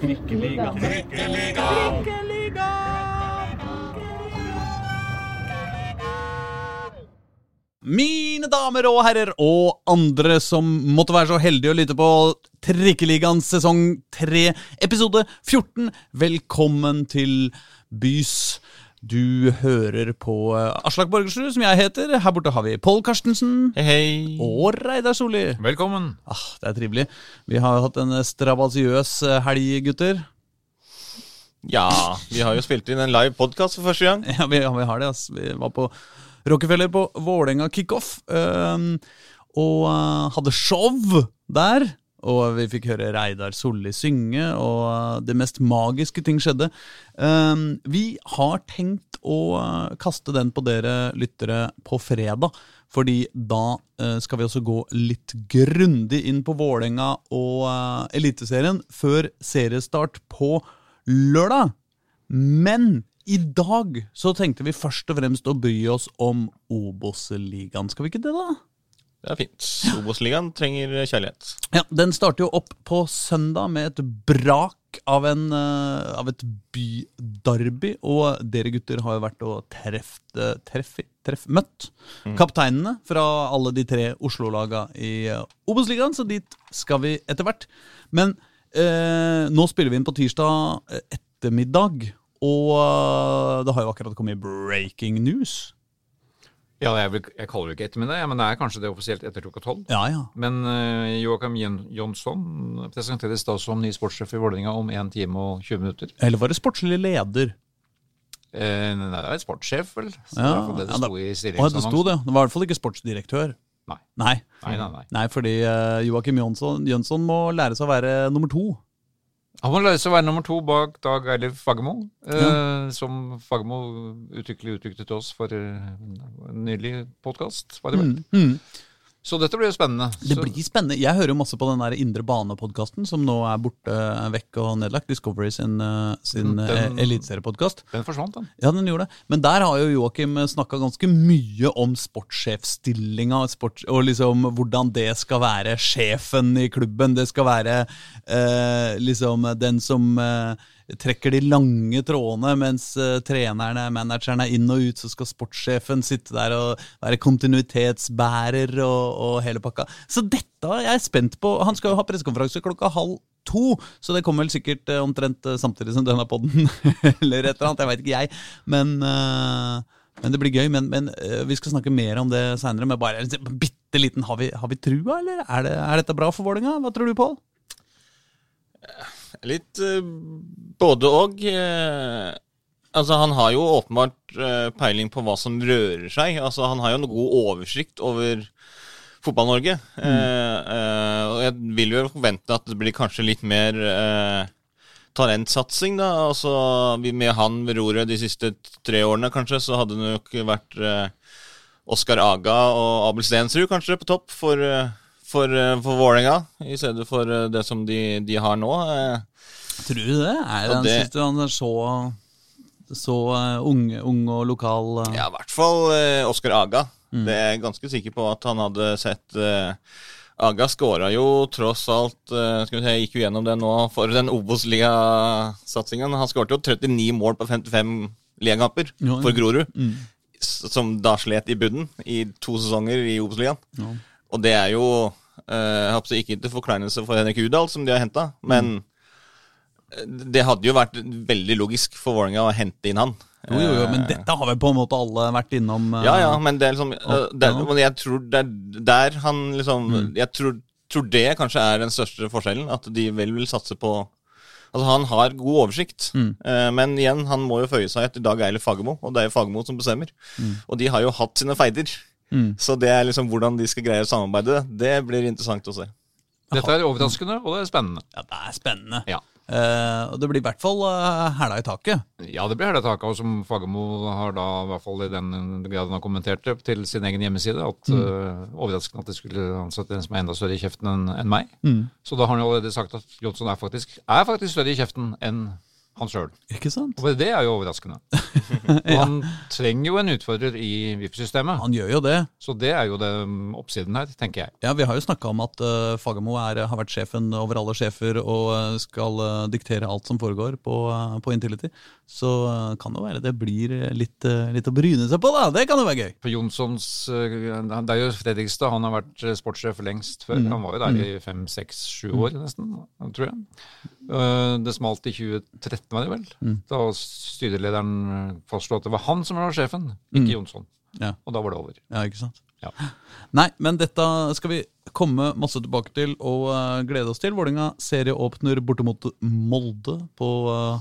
Trikkeliga. Trikkeliga. Trikkeliga. Mine damer og herrer og andre som måtte være så heldige å lytte på Trikkeligaens sesong 3, episode 14. Velkommen til bys. Du hører på eh, Aslak Borgersrud, som jeg heter. Her borte har vi Pål Karstensen. Hei, hei. Og Reidar Solli. Velkommen. Ah, det er trivelig. Vi har hatt en strabasiøs eh, helg, gutter. Ja, vi har jo spilt inn en live podkast for første gang. Ja, vi, ja, vi har det. ass. Vi var på Rockefeller på Vålerenga kickoff. Um, og uh, hadde show der. Og vi fikk høre Reidar Solli synge, og det mest magiske ting skjedde. Um, vi har tenkt å uh, kaste den på dere lyttere på fredag. Fordi da uh, skal vi også gå litt grundig inn på Vålerenga og uh, Eliteserien før seriestart på lørdag. Men i dag så tenkte vi først og fremst å bry oss om Obos-ligaen. Skal vi ikke det, da? Det er fint. Obos-ligaen trenger kjærlighet. Ja, Den starter jo opp på søndag med et brak av, en, eh, av et bydarby. Og dere gutter har jo vært og treft, eh, treff, treff, møtt kapteinene fra alle de tre Oslo-laga i eh, Obos-ligaen, så dit skal vi etter hvert. Men eh, nå spiller vi inn på tirsdag ettermiddag, og det har jo akkurat kommet breaking news. Ja, jeg, vil, jeg kaller det ikke ettermiddag, men det er kanskje det offisielt etter klokka tolv. Ja, ja. Men uh, Joakim Jonsson presenteres da som ny sportssjef i Vålerenga om 1 time og 20 minutter. Eller var det sportslig leder? Eh, nei, det er sportssjef, vel? Så Ja, det det sto i stillingsannonsen. det sto det. Det var i hvert fall ikke sportsdirektør. Nei. Nei. Nei, nei, nei. Nei, fordi uh, Joakim Jønsson, Jønsson må lære seg å være nummer to. Han må løse å være nummer to bak Dag Eilif Fagermo, eh, som Fagermo uttrykkelig uttrykte til oss for eh, en nylig podkast. Mm. Mm. Så dette blir jo spennende. Det blir spennende. Jeg hører jo masse på den der Indre Bane-podkasten, som nå er borte, er vekk og nedlagt. Discovery sin, uh, sin Den- uh, eliteseriepodkast. Den forsvant, den. Ja, den gjorde det. Men der har jo Joakim snakka ganske mye om sportssjefstillinga, sport, og liksom hvordan det skal være sjefen i klubben. Det skal være eh, liksom den som eh, trekker de lange trådene, mens eh, trenerne, manageren er inn og ut, så skal sportssjefen sitte der og være kontinuitetsbærer og, og hele pakka. Så dette er jeg spent på. Han skal jo ha pressekonferanse klokka halv to, så det kommer vel sikkert eh, omtrent eh, samtidig som denne podden, eller et eller annet. Jeg veit ikke, jeg. Men, men det blir gøy. Men, men vi skal snakke mer om det seinere. Men bare en bitte liten Har vi, har vi trua, eller? Er, det, er dette bra for Vålerenga? Hva tror du, Pål? Litt eh, både og. eh, altså, han har jo åpenbart eh, peiling på hva som rører seg. Altså, han har jo en god oversikt over Fotball-Norge. Mm. eh, og jeg vil jo forvente at det blir kanskje litt mer eh, talentsatsing, da. Altså, med han ved roret de siste tre årene, kanskje, så hadde det nok vært eh, Oskar Aga og Abel Stensrud kanskje på topp for, eh, for, eh, for Vålerenga, i stedet for eh, det som de, de har nå. Eh, Tror du det? Er det, det- du han er så, så ung, ung og lokal? Ja, i hvert fall Oskar Aga. Det er jeg ganske sikker på at han hadde sett Aga skåra jo tross alt Skal vi se, Jeg gikk jo gjennom det nå for den Obos-ligasatsingen. Han skårte jo 39 mål på 55 ligakamper Ja, ja. for Grorud. Mm. Som da slet i bunnen i to sesonger i Obos-ligaen. Ja. Og det er jo Jeg ikke til forkleinelse for Henrik Udal, som de har henta, men mm. det hadde jo vært veldig logisk for Vålerenga å hente inn han. Jo, jo, jo, men Eh, dette har vel på en måte alle vært innom. Uh, ja, ja, men det er liksom uh, det, jeg tror det er der han liksom Jeg tror, tror det kanskje er den største forskjellen. At de vel vil satse på Altså, han har god oversikt, eh, men igjen, han må jo føye seg etter Dag Eiler Fagermo, og det er jo Fagermo som bestemmer. Og de har jo hatt sine feider. Mm. Så det er liksom hvordan de skal greie å samarbeide, det blir interessant å se. Dette er overraskende, og det er spennende. Ja, det er spennende. Ja. Eh, og det blir i hvert fall uh, hæla i taket. Ja, det blir hele taket, og som Fagermo har da, i hvert fall i den grad han har kommentert det, til sin egen hjemmeside, at uh, overraskende at de skulle ansette en som er enda større i kjeften enn enn meg. Så da har han jo allerede sagt at Jonsson er faktisk, er faktisk større i kjeften enn han sjøl. Og det er jo overraskende. ja. han trenger jo en utfordrer i VIF-systemet. Han gjør jo det. Så det er jo det mm, oppsiden her, tenker jeg. Ja, Vi har jo snakka om at uh, Fagermo er, har vært sjefen over alle sjefer og uh, skal uh, diktere alt som foregår på, uh, på Intility. Så uh, kan det være det blir litt, litt å bryne seg på, da. Det kan jo være gøy. For Jonssons Det er jo Fredrikstad, han har vært sportssjef lengst før. Mm. Han var jo der i fem, seks, sju år nesten, tror jeg. Uh, Det smalt i 2013, var det vel. Mm. Da styrelederen uh, fastslo at det var han som var sjefen, ikke Mm. Jonsson. Ja. Og da var det over. Ja, ikke sant? Ja. Nei, men dette skal vi komme masse tilbake til og uh, glede oss til. Vålerenga serieåpner bortimot Molde på uh,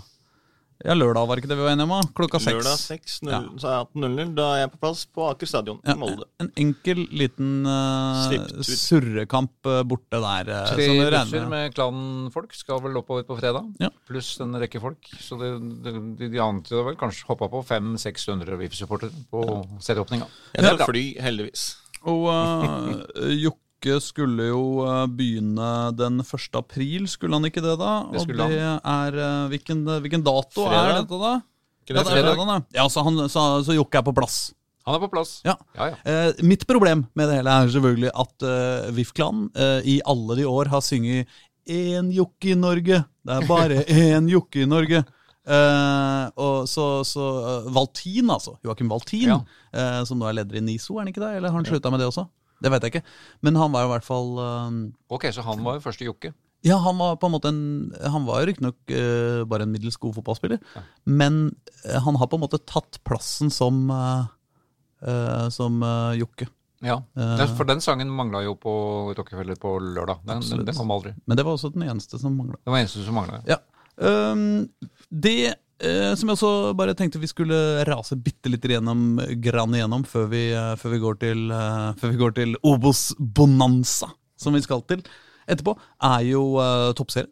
ja, lørdag, var ikke det vi var enige om? Klokka seks. Lørdag seks, Ja. så er 18.00. Da er jeg på plass på Aker stadion Ja, i Molde. en enkel liten uh, surrekamp uh, borte der. uh, Tre busser med klanfolk skal vel oppover på fredag, Ja. pluss en rekke folk. Så det, det, de, de antyder vel kanskje hoppa på 500-600 VIF-supportere på serieåpninga. Jeg tar Ja. fly, heldigvis. Og uh, Jokke skulle jo uh, begynne den 1. april, skulle han ikke det da? Det Og det er uh, hvilken, hvilken dato er dette da? Ja, det er fredag? fredag, da. Ja, så, han, så, så Jokke er på plass. Han er på plass. Ja. ja, ja. Eh, mitt problem med det hele er selvfølgelig at eh, VIF-klanen eh, i alle de år har sunget 'Én jokke i Norge'. Det er bare én jokke i Norge. Eh, og så, så eh, Valtin, altså. Joakim Valtin, eh, som nå er leder i NISO, er han ikke det? Eller har han slutta med det også? Det vet jeg ikke. Men han var jo i hvert fall uh, Ok, så han var jo første jokke. ja, han var på en måte en Han var jo riktignok uh, bare en middels god fotballspiller, men uh, han har på en måte tatt plassen som uh, Som Jokke. Ja. For den sangen mangla jo på Rockefeller på lørdag. Den, den, den kom aldri. Men det var også den eneste som mangla. Det var eneste som mangla. Ja. Um, det som jeg også bare tenkte vi skulle rase bitte litt igjennom, grann igjennom før vi, eh, før vi går til, eh, går til Obos Bonanza, som vi skal til etterpå, er jo uh, toppserien.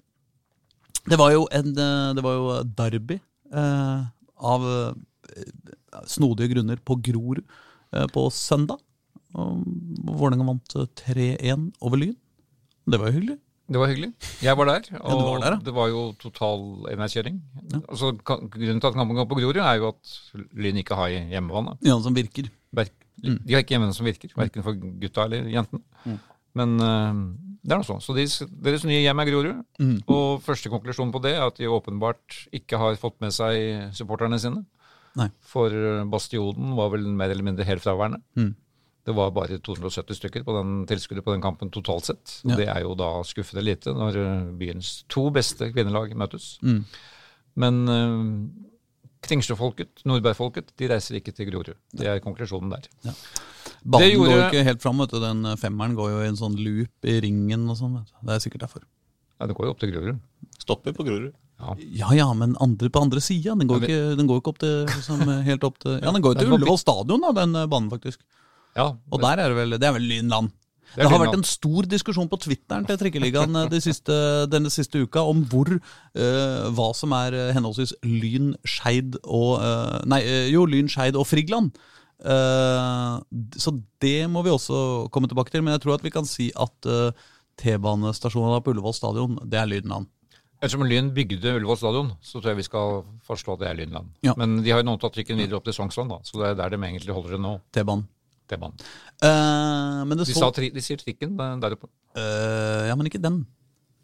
Det var jo en eh, Det var jo derby uh, av uh, snodige grunner på Grorud uh, på søndag. Og Vålerenga vant eh, 3-1 over Lyn. Det var jo hyggelig. Det var hyggelig. Jeg var der, og ja, var der, det var jo total enveiskjøring. Altså, grunnen til at kampen går på Grorud, er jo at Lyn ikke har hjemmebane. Ja, som virker. Verk- De har ikke hjemmebane som virker, verken for gutta eller jentene. Men uh, det er noe sånn. Så deres, deres nye hjem er Grorud. Mm. Og første konklusjon på det er at de åpenbart ikke har fått med seg supporterne sine. Nei. For eh, Bastionen var vel mer eller mindre helt fraværende. Mm. Det var bare 270 stykker på den tilskuddet på den kampen totalt sett. Og Ja. Det er jo da skuffende lite når eh, byens to beste kvinnelag møtes. Mm. Men uh, Kringsjøfolket, Nordbergfolket, de reiser ikke til Grorud. Det er konklusjonen der. Ballen Det gjorde- går jo ikke helt fram. vet du. Den femmeren går jo i en sånn loop i ringen og sånn. Det er sikkert derfor. Ja, det går jo opp til Grorud. Stopper på Grorud. Ja ja, men andre på andre sida. Den, går Ja, ikke- den går ikke opp til, liksom, helt opp til Ja, den går jo til Ullevål stadion, da, den eh, banen, faktisk. Ja, Og der er det vel Det er vel Lynland. Det Det har vært en stor diskusjon på Twitteren til Trikkeligaen eh, de siste, denne siste uka om hvor uh, hva som er eh, henholdsvis Lyn, Skeid og uh, Nei, jo, Lyn, Skeid og Frigland. Uh, så det må vi også komme tilbake til. Men jeg tror at vi kan si at T-banestasjonen på Ullevål stadion, det er Lynland. Ettersom Lyn bygde Ullevål stadion, så tror jeg vi skal forstå at det er Lynland. Ja. Men de har jo nå tatt trikken videre opp til Sognsvann, da, så det er der de egentlig holder det nå. T-banen. T-banen. Uh, men det De, så sa tri, de sier trikken der oppe. Uh, ja, men ikke den.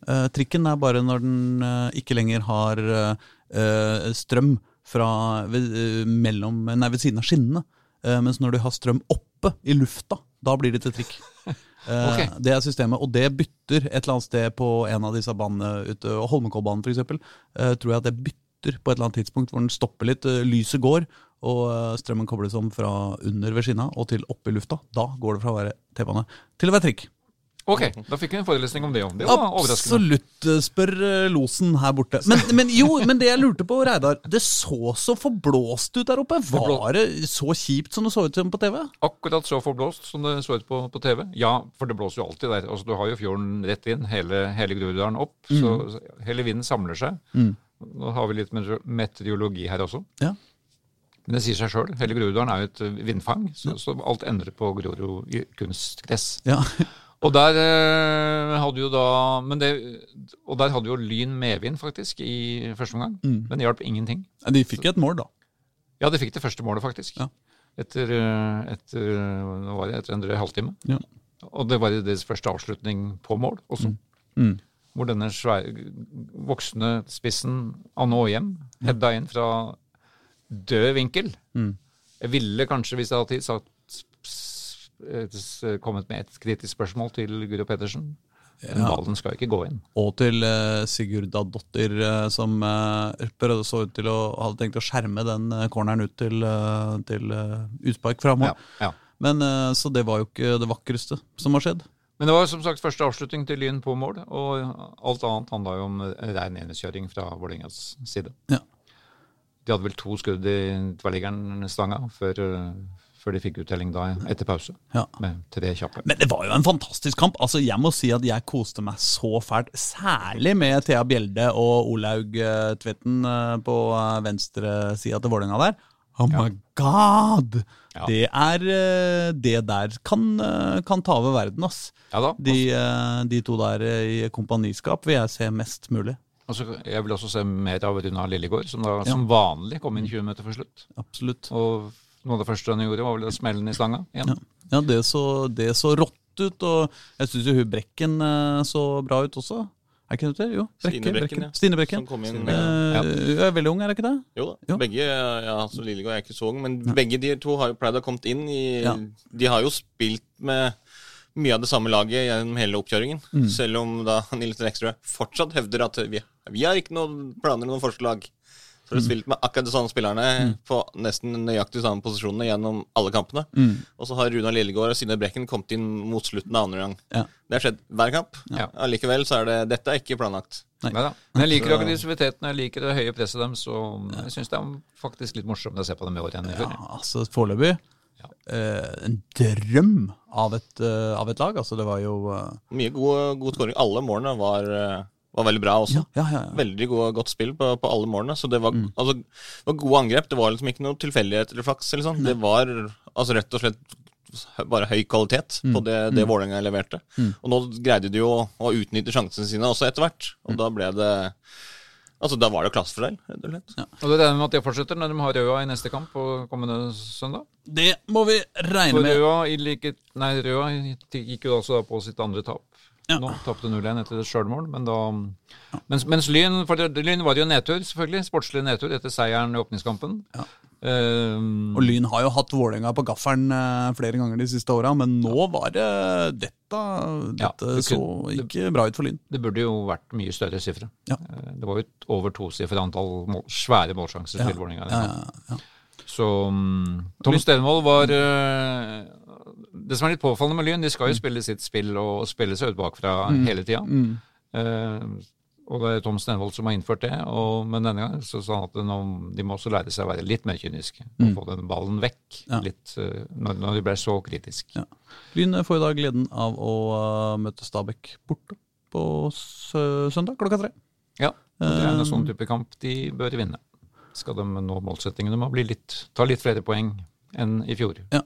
Uh, trikken er bare når den eh, ikke lenger har eh, eh, strøm fra ved, eh, mellom, nei, ved siden av skinnene. Eh, mens når du har strøm oppe i lufta, da blir det til trikk. Okay. Det er systemet, og det bytter et eller annet sted på en av disse banene ute, Holmenkollbanen f.eks. Uh, tror jeg at det bytter på et eller annet tidspunkt hvor den stopper litt, eh, lyset går, og eh, strømmen kobles om fra under ved skinna og til oppe i lufta. Da går det fra å være T-bane til å være trikk. Ok, da fikk vi en forelesning om det òg. Det var overraskende. Absolutt, eh, spør eh, losen her borte. Men, men jo, men det jeg lurte på, Reidar. Det så så forblåst ut der oppe. Var det så kjipt som det så ut som på TV? Akkurat så forblåst som det så ut på, på TV. Ja, for det blåser jo alltid der. Altså, du har jo fjorden rett inn, hele, hele Groruddalen opp. Så så hele vinden samler seg. Nå har vi litt meteor- meteorologi her også. Ja. Men det sier seg sjøl. Hele Groruddalen er jo et eh, vindfang, så, så alt endrer på Grorud kunstgress. Ja. Og der eh, hadde jo da men det, Og der hadde jo Lyn medvind, faktisk, i første omgang. Mm. Men det hjalp ingenting. Ja, De fikk et mål, da. Ja, de fikk det første målet, faktisk. Ja. Etter, eh, etter, var det, etter en drøy halvtime. Ja. Og det var deres første avslutning på mål også. Mm. Hvor denne svære, voksne spissen Anne Aahjem hedda inn fra død vinkel. Mm. Jeg ville kanskje, hvis jeg hadde sagt, kommet med et kritisk spørsmål til Guro Pettersen. Men Ja. ballen skal ikke gå inn. Og til uh, Sigurda Dotter, eh, som uh, prøvde så ut til å hadde tenkt å skjerme den eh, corneren ut til, eh, til utspark fra mål. Ja, ja. Men Så det var jo ikke det vakreste som har skjedd. Men det var som sagt første avslutning til Lyn på mål, og alt annet handla jo om rein enhetskjøring fra Vålerengas side. Ja. De hadde vel to skudd i tverrliggeren-stanga før, eh, før de fikk uttelling da etter pause, Ja. med tre kjappe. Men det var jo en fantastisk kamp. Altså, Jeg må si at jeg koste meg så fælt. Særlig med Thea Bjelde og Olaug eh, Tvetten eh, på venstresida til Vålerenga der. Oh my god! Ja. Det er Det der kan, kan ta over verden, ass. Ja. De, de to der i kompaniskap vil jeg se mest mulig. Og så- jeg vil også se mer av Runa Lillegård, som da Ja. som vanlig kom inn 20 minutter for slutt. Absolutt. Og noe av det første hun gjorde, var vel smellen smelle i stanga igjen. Ja, ja det, så, det så rått ut, og jeg syns jo hun Brekken eh, så bra ut også. Er ikke det det? Jo. Stine Brekken, Brekken. Stine Brekken. Som kom inn Eh, Ja. Hun er veldig ung, er det ikke det? Jo da. Jo. Begge ja, altså Lillegård er ikke så ung, men begge de to har jo pleid å ha kommet inn i Ja. De har jo spilt med mye av det samme laget gjennom hele oppkjøringen. Mm. Selv om da Nils Rekstrø fortsatt hevder at vi, vi har ikke noen planer eller noen forslag. For å Mm. spille med akkurat de samme spillerne på nesten nøyaktig samme posisjonene gjennom alle kampene. Mm. Og så har Runa Lillegård og Synne Brekken kommet inn mot slutten av andre gang. Ja. Det har skjedd hver kamp. Ja. Allikevel så er det Dette er ikke planlagt. Nei. Neida. Men jeg liker aggressiviteten, jeg liker det høye presset deres, og jeg syns det er faktisk litt morsomt å se på dem i år igjen. Ja, altså Foreløpig Ja. eh, en drøm av et, eh, av et lag. Altså, det var jo eh, Mye god, god skåring. Alle målene var, var veldig bra også. Ja, ja. Veldig god, godt spill på, på alle målene. Så det var, Mm. altså, det var gode angrep. Det var liksom ikke noe tilfeldighet eller flaks. Eller sånn. Det var altså rett og slett bare høy kvalitet Mm. på det, det Vålerenga leverte. Og nå greide de jo å utnytte sjansene sine også etter hvert. Og Mm. da ble det Altså, da var det klassefordel, rett og slett. Og det regner med at de fortsetter når de har Røa i neste kamp på kommende søndag. Det må vi regne For med. Røa, i like, nei, Røa gikk jo også da på sitt andre tap. Ja. Nå tapte 0-1 etter et sjølmål, men da mens, mens Lyn for Lyn var jo nedtur, selvfølgelig. Sportslig nedtur etter seieren i åpningskampen. Ja. Eh, Og Lyn har jo hatt Vålerenga på gaffelen eh, flere ganger de siste åra, men nå var det dette Ja, Dette det så ikke bra ut for Lyn. det burde jo vært mye større sifre. Ja. Eh, Det var jo et over tosifret antall mål, svære målsjanser til Vålerenga. Ja, ja, ja. Så um, Tom Stenvold var uh, Det som er litt påfallende med Lyn, de skal jo spille sitt spill og spille seg ut bakfra hele tida. Mm. Eh, og det er Tom Stenvold som har innført det. Og, men denne gangen så sa han at nå, de må også lære seg å være litt mer kyniske. Og få den ballen vekk Ja. litt eh, når, når de ble så kritisk. Ja. Lyn får i dag gleden av å eh, møte Stabæk borte på sø søndag klokka tre. Ja, det er Eh, en sånn type kamp de bør vinne. Skal de nå målsettingene, må å bli litt, ta litt flere poeng enn i fjor. Ja.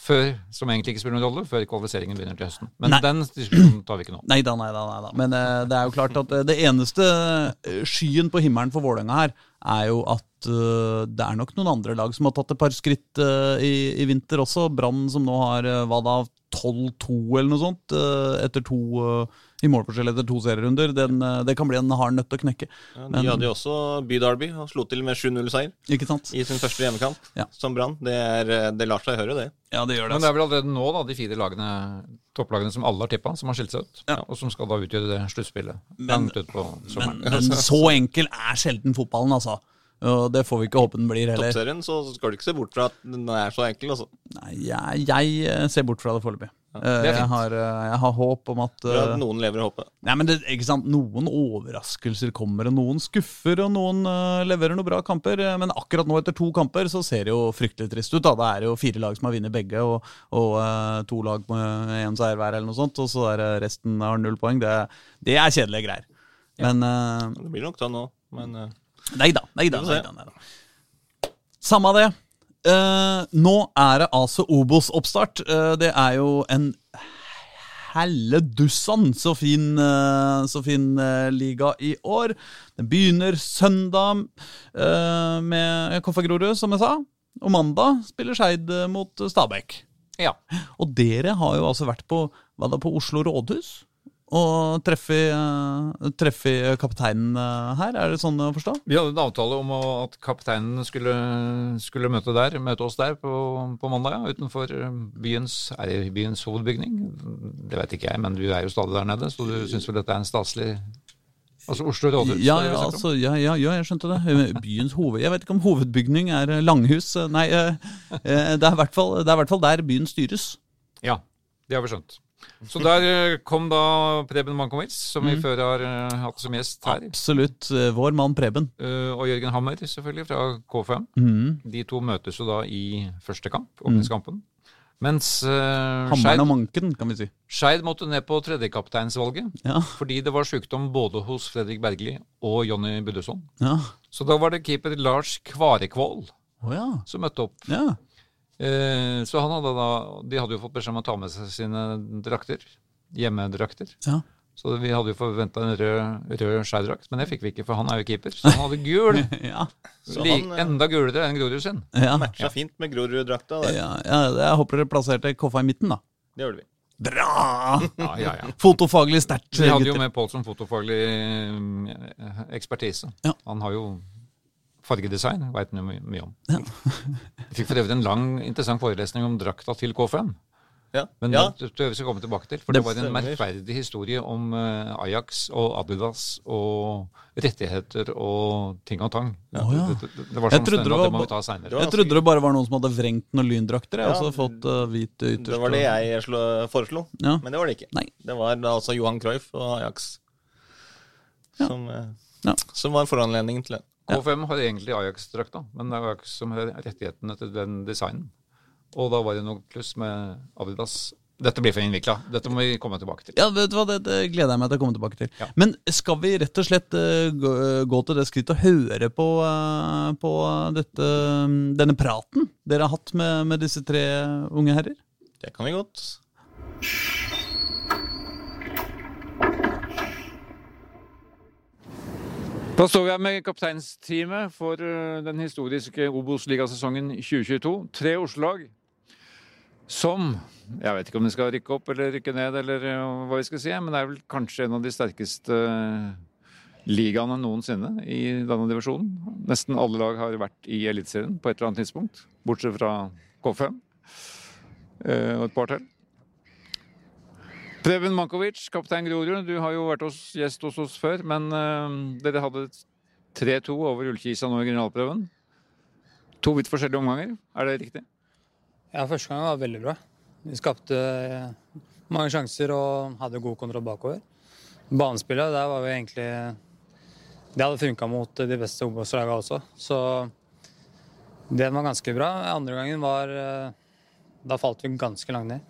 Før, som egentlig ikke spiller noen rolle, før kvalifiseringen begynner til høsten. Men Nei. den diskusjonen tar vi ikke nå. Nei da, nei da. nei da. Men uh, det er jo klart at uh, det eneste eh, skyen på himmelen for Vålerenga her, er jo at uh, det er nok noen andre lag som har tatt et par skritt i, i vinter også. Brann som nå har hva da, 12-2 eller noe sånt etter to eh, i målforskjell etter to serierunder. Den, eh, det kan bli en hard nøtt å knekke. Ja, de Men- hadde jo også Bydarby og slo til med 7-0-seier Ikke sant? i sin første hjemmekamp Ja. som Brann. Det, eh, det lar seg høre, det. Ja, det gjør det. Men det er vel allerede nå da, de fire lagene, topplagene som alle har tippa, som har skilt seg ut. Ja. Og som skal da utgjøre det sluttspillet Men- ut på Men, men så enkel er sjelden fotballen, altså. Og det får vi ikke håpe den blir heller. Toppserien så skal du ikke se bort fra at den er så enkel. altså. Nei, jeg, jeg eh, ser bort fra det foreløpig. Eh, jeg, har, eh, jeg har håp om at For eh, at noen lever i håpet. Nei, men det, ikke sant, Noen overraskelser kommer, og noen skuffer, og noen uh, leverer noen bra kamper. Men akkurat nå, etter to kamper, så ser det jo fryktelig trist ut. da. Det er jo fire lag som har vunnet begge, og, og uh, to lag med én seier hver, eller noe sånt. Og så er resten har null poeng. Det, det er kjedelige greier. Men uh, Det blir nok da nå, men uh, Nei da, nei da. Samme det. Eh, nå er det altså Obos-oppstart. Eh, det er jo en helledussan så fin, eh, så fin eh, liga i år. Den begynner søndag eh, med Koffa Grorud, som jeg sa. Og mandag spiller Skeid mot Stabæk. Ja. Og dere har jo altså vært på, på Oslo rådhus og treffet eh, treffe kapteinen eh, her. Er det sånn å forstå? Vi hadde en avtale om at kapteinen skulle, skulle møte, der, møte oss der på, på mandag, ja, utenfor eh, byens, er byens hovedbygning. Det vet ikke jeg, men du er jo stadig der nede, så du syns vel dette er en staselig Altså Oslo rådhus? Ja, ja, altså, ja, ja, jeg skjønte det. Byens hoved... Jeg vet ikke om hovedbygning er langhus. Nei, det er i hvert fall der byen styres. Ja, det har vi skjønt. Så der eh, kom da Preben Mankowitz, som vi før har eh, hatt som gjest her. Absolutt. eh, Vår mann Preben. Og Jørgen Hammer, selvfølgelig, fra K5. Mm. De to møtes jo da i første kamp, åpningskampen. Mens uh, Hammeren og manken, kan vi si. Skeid måtte ned på tredjekapteinsvalget Ja, fordi det var sykdom både hos Fredrik Bergli og Jonny Budesson. ja. Så da var det keeper Lars Kvarekvål oh, ja. som møtte opp. ja. Eh, så han hadde da De hadde jo fått beskjed om å ta med seg sine drakter. Hjemmedrakter. ja. Så vi hadde jo forventa en rød, rød skeidrakt, men det fikk vi ikke, for han er jo keeper. Så han hadde gul. ja. Så Lik, han, eh, enda gulere enn Grorud sin. ja. Matcha fint med Grorud-drakta. ja, ja jeg håper dere plasserte Koffa i midten, da. Det gjorde vi. Bra! Ja, ja, ja. Fotofaglig sterkt, Vi hadde jo med Pål som fotofaglig eh, ekspertise. Ja. Han har jo fargedesign, veit han jo mye om. Ja. Jeg fikk for øvrig en lang, interessant forelesning om drakta til K5. Ja. Men ja. det tror vi skal komme tilbake til. For Det det, var en stemmer. merkverdig historie om eh, Ajax og Adidas og rettigheter og ting og tang. Å, ja. det, det, det var Jeg sånn det var det må vi ta seinere. Jeg trodde det bare var noen som hadde vrengt noen lyndrakter. Jeg Ja, også fått uh, hvit ytterst. Det var det jeg slo, foreslo, Ja. men det var det ikke. Nei. Det var da altså Johan Cruyff og Ajax Ja. som, eh, Ja. som var foranledningen til det. K5 har egentlig Ajax-drakta, men det er Ajax som har rettighetene til den designen. Og da var det noe pluss med Adidas. Dette blir for innvikla. Dette må vi komme tilbake til. Ja, vet du hva, det, det gleder jeg meg til å komme tilbake til. Ja. Men skal vi rett og slett eh, gå, gå til det skrittet og høre på, eh, på dette, mm, denne praten dere har hatt med, med disse tre unge herrer? Det kan vi godt. Da står vi her med kapteinsteamet for eh, den historiske Obos-ligasesongen 2022. Tre Oslo-lag som Jeg vet ikke om de skal rykke opp eller rykke ned, eller eh, hva vi skal si, men det er vel kanskje en av de sterkeste eh, ligaene noensinne i denne divisjonen. Nesten alle lag har vært i Eliteserien på et eller annet tidspunkt, bortsett fra K5 eh, og et par til. Preben Mankovic, kaptein Grorud, du har jo vært hos, gjest hos oss før, men uh, dere hadde 3-2 over Ullkisa nå i generalprøven. To vidt forskjellige omganger, er det riktig? Ja, første gang var veldig bra. Vi skapte eh, mange sjanser og hadde god kontroll bakover. Banespillet, der var vi egentlig Det hadde funka mot de beste Obos-lagene også, så det var ganske bra. Andre gangen var eh, Da falt vi ganske langt ned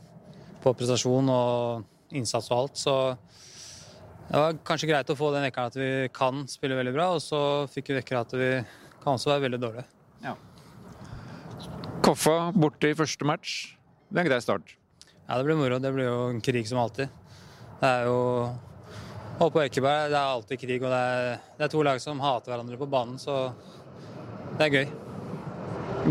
på prestasjon og innsats og alt, så det var kanskje greit å få den vekkeren at vi kan spille veldig bra, og så fikk vi vekker at vi kan også være veldig dårlige. Ja. Koffa borte i første match. Det er en grei start. Ja, det blir moro. Det blir jo en krig som alltid. Det er jo Og på Ekeberg det er alltid krig, og det er, det er to lag som hater hverandre på banen, så det er gøy.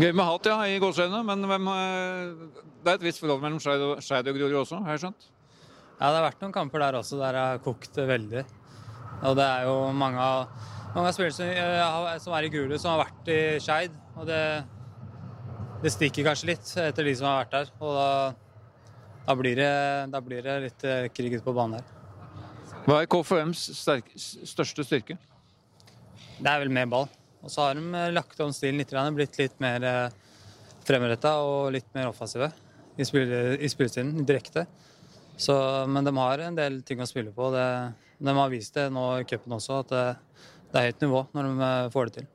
Gøy med hat, ja, i gåseøynene, men hvem, eh, det er et visst forhold mellom Skeid og, og Grorud også, har jeg skjønt? Ja, det har vært noen kamper der også der det har kokt veldig. Og det er jo mange av, mange av spillerne som, eh, som er i gule, som har vært i Skeid. Og det, det stikker kanskje litt etter de som har vært der. Og da, da, blir, det, da blir det litt eh, krig ute på banen her. Hva er KFUMs største styrke? Det er vel mer ball. Og så har de eh, lagt om stilen litt, grann, blitt litt mer fremretta og litt mer offensive i spillestilen, direkte. Så, men de har en del ting å spille på. Det, de har vist det nå i cupen også, at det, det er høyt nivå når de eh, får det til.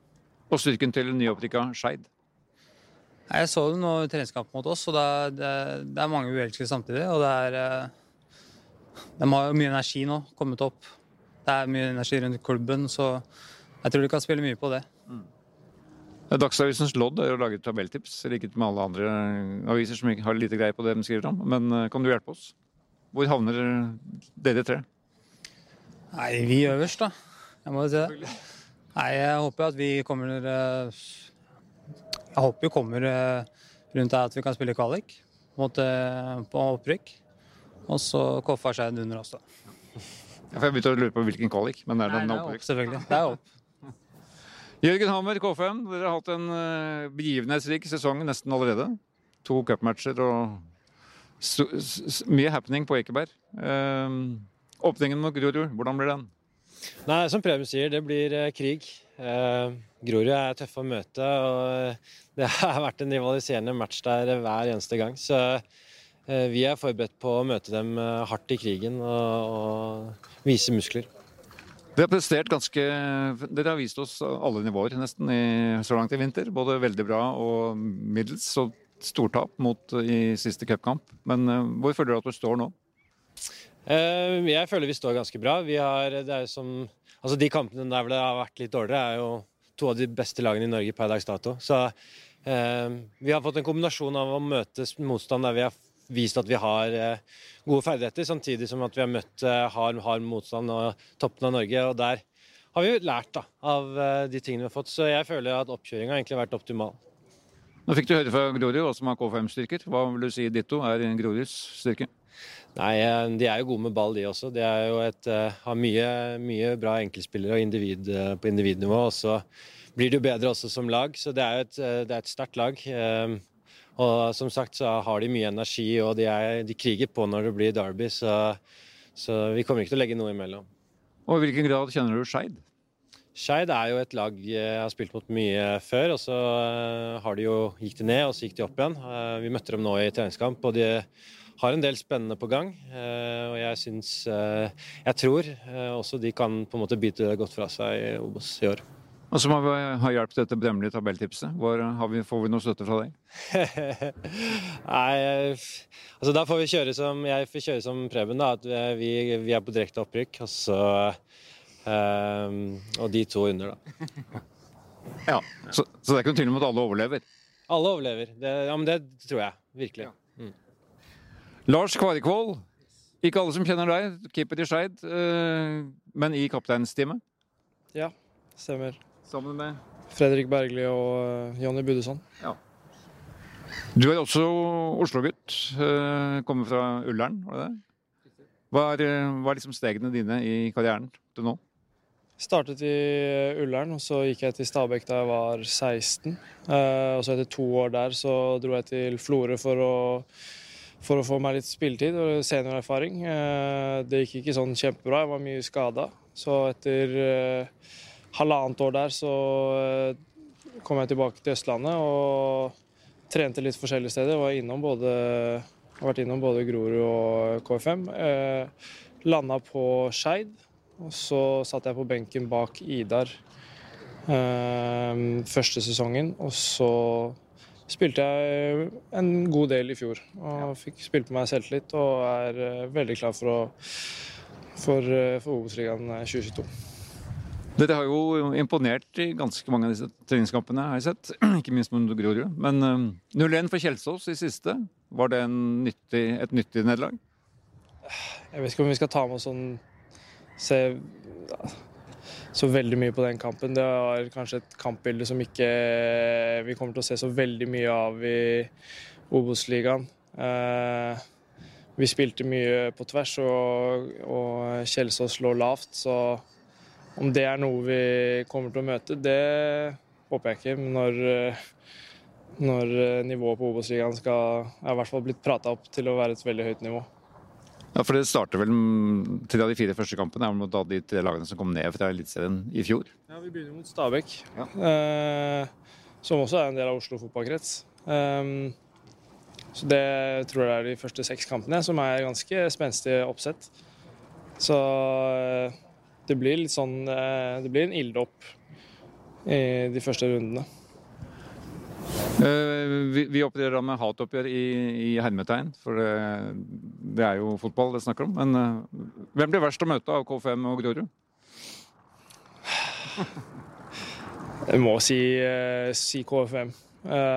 Og styrken til nyopprykka Skeid? Jeg så det nå i treningskamp mot oss, og det er, det, det er mange uelskede samtidig. Og det er eh, De har jo mye energi nå, kommet opp. Det er mye energi rundt klubben, så jeg tror de kan spille mye på det. Dagsavisens lodd er å lage tabelltips, likhet med alle andre aviser som har lite greie på det de skriver om. Men eh, kan du hjelpe oss? Hvor havner dere tre? Nei, vi øverst, da. Jeg må jo si det. Nei, jeg håper at vi kommer eh, Jeg håper vi kommer eh, rundt der at vi kan spille kvalik mot, eh, på opprykk. Og så Koffa Skeid under oss, da. Ja, for jeg begynte å lure på hvilken kvalik, men er det Nei, den det er opp, opprykk? selvfølgelig. Det er opp. Jørgen Hammer, K5. Dere har hatt en uh, begivenhetsrik sesong nesten allerede. To cupmatcher og sto- s s mye happening på Ekeberg. Eh, åpningen mot Grorud, hvordan blir den? Nei, som Preben sier, det blir eh, krig. Eh, Grorud er tøffe å møte, og det har vært en rivaliserende match der hver eneste gang. Så eh, vi er forberedt på å møte dem eh, hardt i krigen og, og vise muskler. Dere har prestert ganske Dere har vist oss alle nivåer nesten i, så langt i vinter. Både veldig bra og middels. Og stortap mot i siste cupkamp. Men eh, hvor føler du at du står nå? Eh, Jeg føler vi står ganske bra. Har, som, altså De kampene der hvor det har vært litt dårligere, er jo to av de beste lagene i Norge per dags dato. Så eh, vi har fått en kombinasjon av å møte motstand der vi har vist at vi har eh, gode ferdigheter, samtidig som at vi har møtt eh, hard, hard motstand og toppen av Norge. og Der har vi lært da, av eh, de tingene vi har fått. Så jeg føler at oppkjøringa har vært optimal. Nå fikk du høre fra Grorud, hva som har K5-styrker. Hva vil du si ditto er Groruds styrke? Nei, eh, de er jo gode med ball, de også. De er et, eh, har mye, mye bra enkeltspillere individ, eh, på individnivå. Og så blir det jo bedre også som lag, så det er jo et, er et sterkt lag. Og som sagt så har de mye energi, og de, er, de kriger på når det blir derby, så, så vi kommer ikke til å legge noe imellom. Og i hvilken grad kjenner du Skeid? Skeid er jo et lag jeg har spilt mot mye før, og så eh, har de jo, gikk de ned, og så gikk de opp igjen. Eh, Vi møtte dem nå i treningskamp, og de har en del spennende på gang. eh, Og jeg syns Jeg tror også de kan på en måte bite godt fra seg i Obos i år. Og så må vi ha hjelp til dette bedømmelige tabelltipset. Vi, får vi noe støtte fra deg? Nei, altså da får vi kjøre som Jeg får kjøre som Preben, da. At vi, vi er på direkte opprykk, og så eh, Og de to under, da. Ja. Så, så det er ikke noe tvil om at alle overlever. Alle overlever. Det, ja, men det tror jeg. Virkelig. Lars Kvarekvold Ikke alle som kjenner deg, keeper i Skeid, eh, men i kapteinsteamet. Ja, stemmer. Sammen med Fredrik Bergli og eh, Jonny Budesson. Du er også Oslo-gutt. eh, Kommer fra Ullern, var det det? Hva er, hva er liksom stegene dine i karrieren til nå? Startet i Ullern, og så gikk jeg til Stabekk da jeg var 16. Eh, og så etter to år der så dro jeg til Florø for å, for å få meg litt spilletid og seniorerfaring. Eh, det gikk ikke sånn kjempebra, jeg var mye skada. Så etter eh, halvannet år der så kom jeg tilbake til Østlandet og trente litt forskjellige steder. Var innom både, har vært innom både Grorud og KFM. Landa på Skeid. Og så satt jeg på benken bak Idar eh, første sesongen. Og så spilte jeg en god del i fjor. Og fikk spilt på meg selvtillit og er eh, veldig klar for, å, for, eh, for Obos-ligaen 2022. Dere har jo imponert i ganske mange av disse treningskampene, har jeg sett. Ikke minst mot Grorud. Men eh, 0-1 for Kjelsås i siste, var det en nyttig, et nyttig nederlag? Jeg vet ikke om vi skal ta med oss sånn Se så veldig mye på den kampen. Det var kanskje et kampbilde som ikke vi kommer til å se så veldig mye av i Obos-ligaen. Eh, vi spilte mye på tvers, og, og Kjelsås lå lavt. Så om det er noe vi kommer til å møte, det håper jeg ikke. Men når, når eh, nivået på Obos-ligaen er i hvert fall blitt prata opp til å være et veldig høyt nivå. Ja, for det starter vel til av de fire første kampene er mot de tre lagene som kom ned fra Eliteserien i fjor. Ja, Vi begynner mot Stabæk, eh, som også er en del av Oslo fotballkrets. Um, så det tror jeg er de første seks kampene, som er ganske spenstig oppsett. Så eh, det blir litt sånn eh, Det blir en ilddåp i de første rundene. Eh, vi, vi opererer da med hatoppgjør i, i hermetegn, for det, det er jo fotball det snakker om. Men eh, hvem blir verst å møte av K5 og Grorud? Jeg må si, eh, si KFM.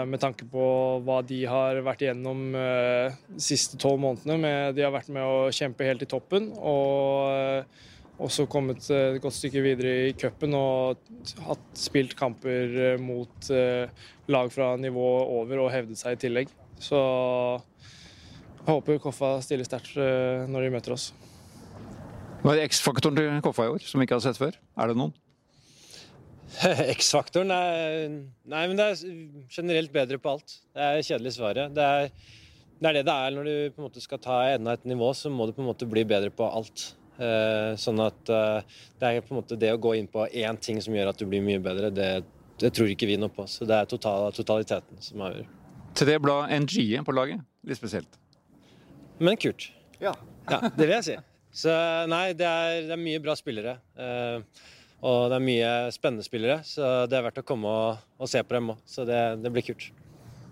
med tanke på hva de har vært igjennom de siste tolv månedene. De har vært med å kjempe helt i toppen og også kommet et godt stykke videre i cupen og hatt spilt kamper eh, mot eh, lag fra nivået over og hevdet seg i tillegg. Så jeg håper Koffa stiller sterkt eh, når de møter oss. Hva er X-faktoren til Koffa i år, som vi ikke har sett før? Er det noen? X-faktoren er Nei, men det er generelt bedre på alt. Det er kjedelig svaret. Det er, det er det det er når du på en måte skal ta enda et nivå, så må du på en måte bli bedre på alt. Eh, sånn at eh, det er på en måte det å gå inn på én ting som gjør at du blir mye bedre, det, det tror ikke vi noe på. Så det er total, totaliteten som avgjør. Tre blad NG på laget. Litt spesielt. Men kult. Ja. Det vil jeg si. Så nei, det er, det er mye bra spillere. Eh, og det er mye spennende spillere, så det er verdt å komme og, og se på dem òg. Så det, det blir kult.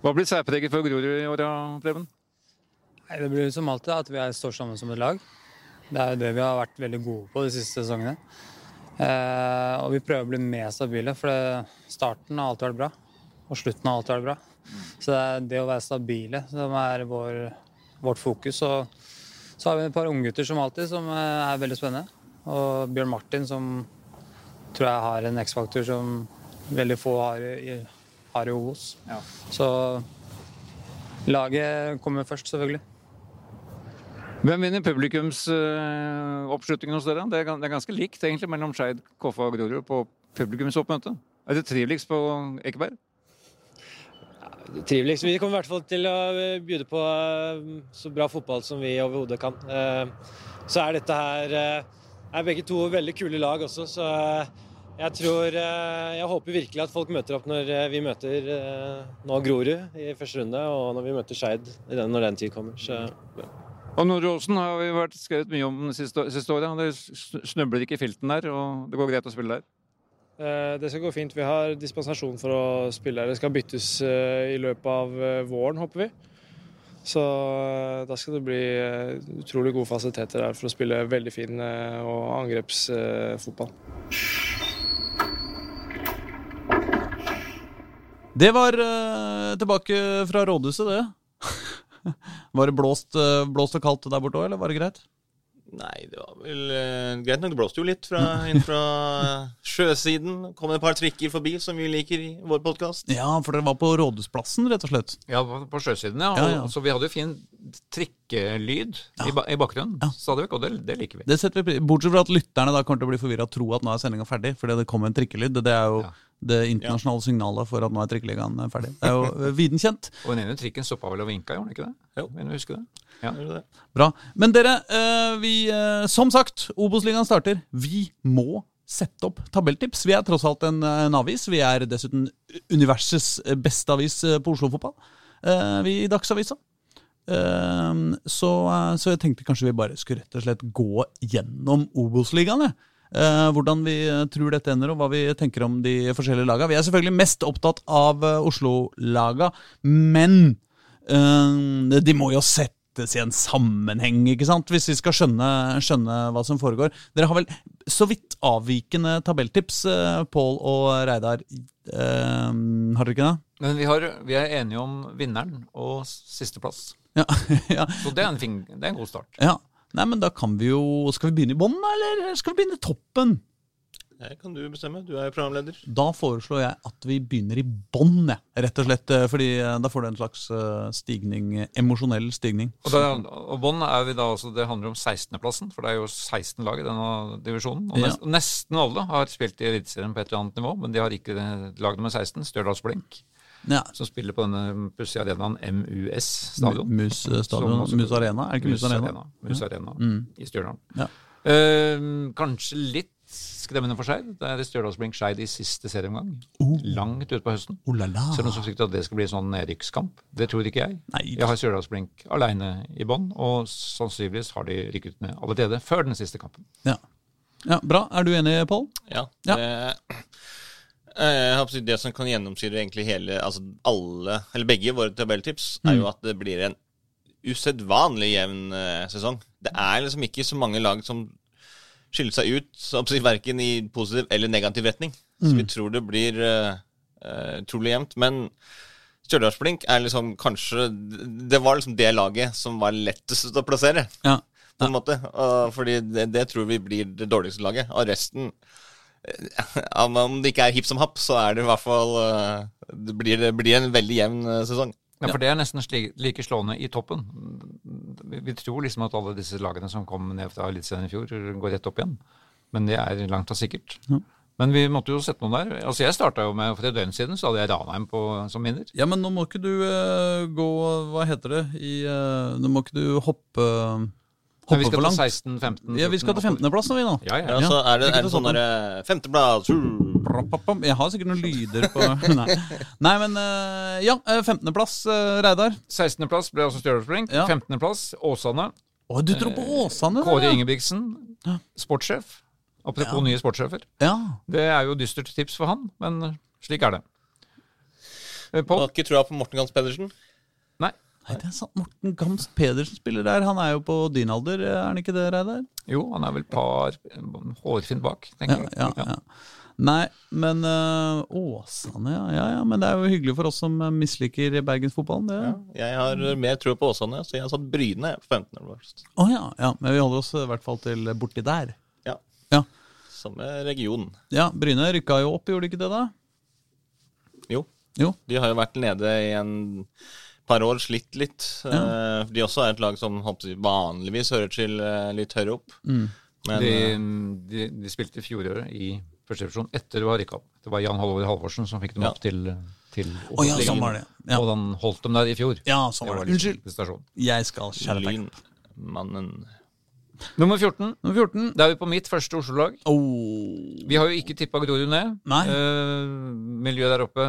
Hva blir særpreget for Grorud i år, Preben? Nei, Det blir som alltid at vi står sammen som et lag. Det er jo det vi har vært veldig gode på de siste sesongene. Eh, og vi prøver å bli mer stabile, for det, starten har alltid vært bra. Og slutten har alltid vært bra. Så det er det å være stabile som er vår, vårt fokus. Og så har vi et par unggutter som alltid, som eh, er veldig spennende. Og Bjørn Martin, som tror jeg har en X-faktor som veldig få har i, har i Obos. Ja. Så laget kommer først, selvfølgelig. Hvem vinner publikumsoppslutningen hos dere? Det er, ganske likt egentlig mellom Skeid, Koffa og Grorud på publikumsoppmøte. Er det triveligst på Ekeberg? Triveligst. Vi kommer i hvert fall til å eh, bjude på eh, så bra fotball som vi overhodet kan. Eh, Så er dette her er begge to veldig kule lag også, så jeg tror Jeg håper virkelig at folk møter opp når vi møter nå Grorud i første runde, og når vi møter Skeid når den tid kommer. Så Og Nordåsen har vi vært skrevet mye om de siste, siste året. Det snubler ikke i filten der, og det går greit å spille der. Eh, Det skal gå fint. Vi har dispensasjon for å spille her. Det skal byttes eh, i løpet av eh, våren, håper vi. Så da skal det bli utrolig gode fasiliteter her for å spille veldig fin og angrepsfotball. Det var tilbake fra rådhuset, det. var det blåst, eh, blåst og kaldt der borte òg, eller var det greit? Nei, det var vel eh, greit nok. Det blåste jo litt fra, inn fra sjøsiden. Kom det et par trikker forbi, som vi liker i vår podkast. Ja, for dere var på Rådhusplassen, rett og slett. Ja, på, sjøsiden, ja. Ja, ja. Og, så vi hadde jo fin trikkelyd i, ba, i bakgrunnen stadig vekk, og det, det liker vi. Det setter vi pri- Bortsett fra at lytterne da kommer til å bli forvirra og tro at nå er sendinga ferdig, fordi det kom en trikkelyd. Det er jo Ja. Det internasjonale signalet for at nå er trikkeligaen ferdig. Det er jo eh, viden kjent. Og den ene trikken stoppa vel og vinka, gjorde den ikke det? Jo. Vil du huske det? Ja. Det? Bra. Men dere, eh, vi eh, Som sagt, Obos-ligaen starter. Vi må sette opp tabelltips. Vi er tross alt en, en avis. Vi er dessuten universets beste avis eh, på Oslo-fotball. Eh, vi i Dagsavisa. Eh, så, eh, så jeg tenkte kanskje vi bare skulle rett og slett gå gjennom Obos-ligaen. Eh, hvordan vi eh, tror dette ender, og hva vi tenker om de forskjellige laga. Vi er selvfølgelig mest opptatt av eh, Oslo-laga, men de må jo settes i en sammenheng, ikke sant? hvis vi skal skjønne, skjønne hva som foregår. Dere har vel så vidt avvikende tabelltips, Pål og Reidar. Eh, har dere ikke det? Men vi, har, vi er enige om vinneren og sisteplass. Ja, ja, Så det er en, fin, det er en god start. ja. Nei, men da kan vi jo Skal vi begynne i bånn, eller skal vi begynne i toppen? Det kan du bestemme. Du er jo programleder. Da foreslår jeg at vi begynner i bånn, rett og slett. eh, Fordi eh, da får du en slags eh, stigning, emosjonell stigning. Og, da, og bånn er vi da også, det handler om 16.-plassen, for det er jo 16 lag i denne divisjonen. Og Ja. nesten alle har spilt i Eliteserien på et eller annet nivå, men de har ikke lag nummer 16, Stjørdals-Blink, Ja. som spiller på denne pussige arenaen MUS stadion. Mus eh, stadion, også- Mus Arena, er det ikke Mus, Arena? Mus Arena Mm. i Stjørdal. Ja. Uh, kanskje litt skremmende for Skeid. Det er Stjørdals-Blink Skeid i siste serieomgang. Oh. Langt utpå høsten. Oh la la. Så er det noen som frykter at det skal bli en sånn nedrykkskamp. Det tror ikke jeg. Nei, Jeg har Stjørdals-Blink alene i bånn, og sannsynligvis har de rykket ned allerede før den siste kampen. ja. ja, Bra. Er du enig, Pål? Ja. Ja. Det, det som kan gjennomsyre egentlig hele Altså alle, eller begge våre tabelltips, er jo at det blir en usedvanlig jevn eh, sesong. Det er liksom ikke så mange lag som skiller seg ut, verken i positiv eller negativ retning. Så vi tror det blir uh, jevnt. Men Stjørdalsblink er liksom kanskje Det var liksom det laget som var lettest å plassere, Ja. på en måte. Og fordi det, det tror vi blir det dårligste laget. Og resten eh, Om det ikke er hipp som happ, så er det i hvert fall eh, Det blir, det blir en veldig jevn eh, sesong. Ja, for det er nesten slik, like slående i toppen. Vi, vi tror liksom at alle disse lagene som kom ned fra Eliteserien i fjor, går rett opp igjen. Men det er langt av sikkert. Men vi måtte jo sette noen der. Altså Jeg starta jo med For et døgn siden så hadde jeg Ranheim på, som vinner. Ja, men nå må ikke du uh, gå Hva heter det? I, uh, nå må ikke du hoppe Hoppe vi skal til 16, 15 Ja, vi skal til 15.-plass nå, vi nå. Ja, ja. Ja, så er det, er det sånn derre Femteplass uh, Jeg har sikkert noen lyder på Nei, Nei men eh, ja. eh, 15.-plass, uh, Reidar. 16.-plass ble også Stjørdals-Blink. Ja. 15.-plass Åsane. Å, du tror på Åsane? Kåre ja. Ingebrigtsen, sportssjef. Apropos Ja. nye sportssjefer. Ja. Det er jo dystert tips for han, men slik er det. Du Pål? Har ikke trua på Morten Gans Pedersen. Nei. Nei, det er sant. Morten Gams Pedersen spiller der. Han er jo på din alder, er han ikke det, Reidar? Jo, han er vel par hårfint bak, Ja, tenker jeg. ja, ja. Nei, men øh, Åsane, ja, ja. ja. Men det er jo hyggelig for oss som misliker bergensfotballen, det. Ja, jeg har mer tro på Åsane, så jeg har satt Bryne på 15. plass. Å ja, ja. Men vi holder oss i hvert fall til borti der. Ja. Ja. Samme region. ja Bryne rykka jo opp, gjorde de ikke det, da? Jo. Jo. De har jo vært nede i en par år, slitt litt. Ja. de også er et lag som vanligvis hører til eh, litt høyere opp. Mm. Men De, eh, de, de spilte fjoråret i første divisjon etter det var rykka opp. Det var Jan Halvor Halvorsen som fikk dem Ja. opp til, til oh, ja, sånn var det. Ja, Og han holdt dem der i fjor. ja sånn var det. Unnskyld. prestasjon. Jeg skal skjære deg. Lynmannen Nummer 14. Nummer 14. Da er vi på mitt første Oslo-lag. Oh. Vi har jo ikke tippa Grorud ned. Nei. Eh, miljøet der oppe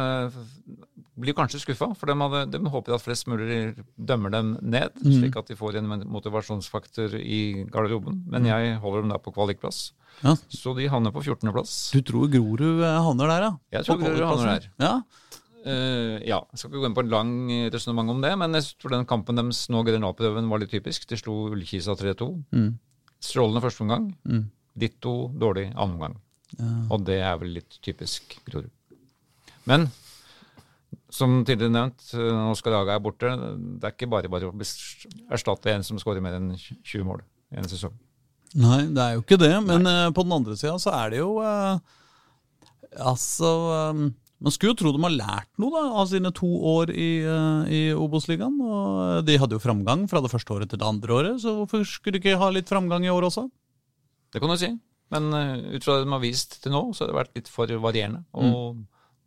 blir kanskje skuffa, for de, hadde, de håper at flest mulig dømmer dem ned, mm. slik at de får en motivasjonsfaktor i garderoben. Men jeg holder dem der på kvalikplass. Ja. Så de havner på 14.-plass. Du tror Grorud øh, havner der, ja? Jeg tror Grorud havner der. Ja. Uh, ja, jeg skal ikke gå inn på en lang resonnement om det, men jeg tror den kampen deres nå generalprøven var litt typisk. De slo Ullkisa 3-2. Mm. Strålende første omgang. Mm. Ditto dårlig annen omgang. Ja. Og det er vel litt typisk Grorud. Men som tidligere nevnt, eh, nå skal Raga er borte. Det er ikke bare bare å erstatte en som skårer mer enn 20 mål i en sesong. Nei, det er jo ikke det. Men Nei. på den andre sida så er det jo eh, Altså øh, Man skulle jo tro de har lært noe da, av sine to år i, øh, i Obos-ligaen. Og de hadde jo framgang fra det første året til det andre året, så hvorfor skulle de ikke ha litt framgang i år også? Det kan du si. Men eh, ut fra det de har vist til nå, så har det vært litt for varierende. Og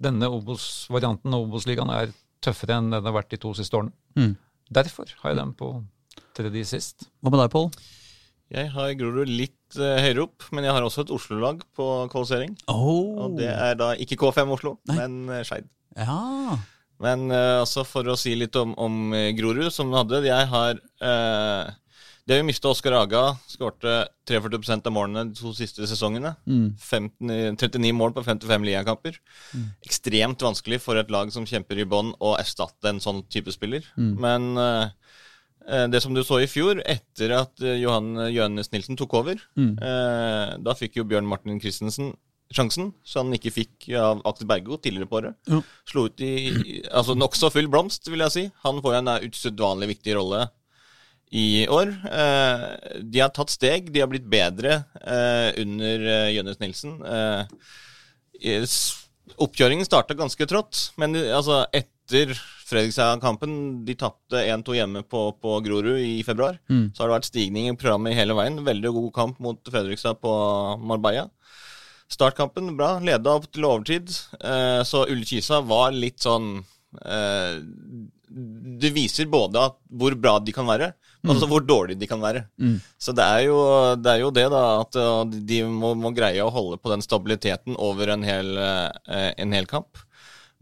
denne Obos-varianten av Obos-ligaen er tøffere enn den har vært de to siste årene. Mm. Derfor har jeg dem på tredje sist. Hva med deg, Pål? Jeg har Grorud litt uh, høyere opp, men jeg har også et Oslo-lag på kvalifisering. Oh. Og det er da ikke K5 Oslo, Nei. men uh, Skeid. Ja. Men uh, altså for å si litt om, om Grorud, som du hadde Jeg har eh, De vi jo mista Oskar Aga. Skårte 43 av målene de to siste sesongene. Mm. 15, 39 mål på 55 ligakamper. Ekstremt vanskelig for et lag som kjemper i bånn, å erstatte en sånn type spiller. Men eh, eh, det som du så i fjor, etter at eh, Johan Jønnes Nilsen tok over, Mm. eh, da fikk jo Bjørn Martin Christensen sjansen, så han ikke fikk av Aksel Bergo tidligere på året. Ja. Slo ut i altså nokså full blomst, vil jeg si. Han får en eh, usedvanlig viktig rolle i år. Eh, de har tatt steg, de har blitt bedre eh, under eh, Jønnes Nilsen. Eh, oppkjøringen starta ganske trått, men altså etter Fredrikstad-kampen De tapte 1-2 hjemme på, på Grorud i februar. Mm. Så har det vært stigning i programmet hele veien. Veldig god kamp mot Fredrikstad på Marbella. Startkampen bra, leda opp til overtid. Eh, så Ullkisa var litt sånn eh, Det viser både at hvor bra de kan være, men også hvor dårlige de kan være. Mm. Så det er, jo, det er jo det, da, at eh, de må, må greie å holde på den stabiliteten over en hel, eh, en hel kamp.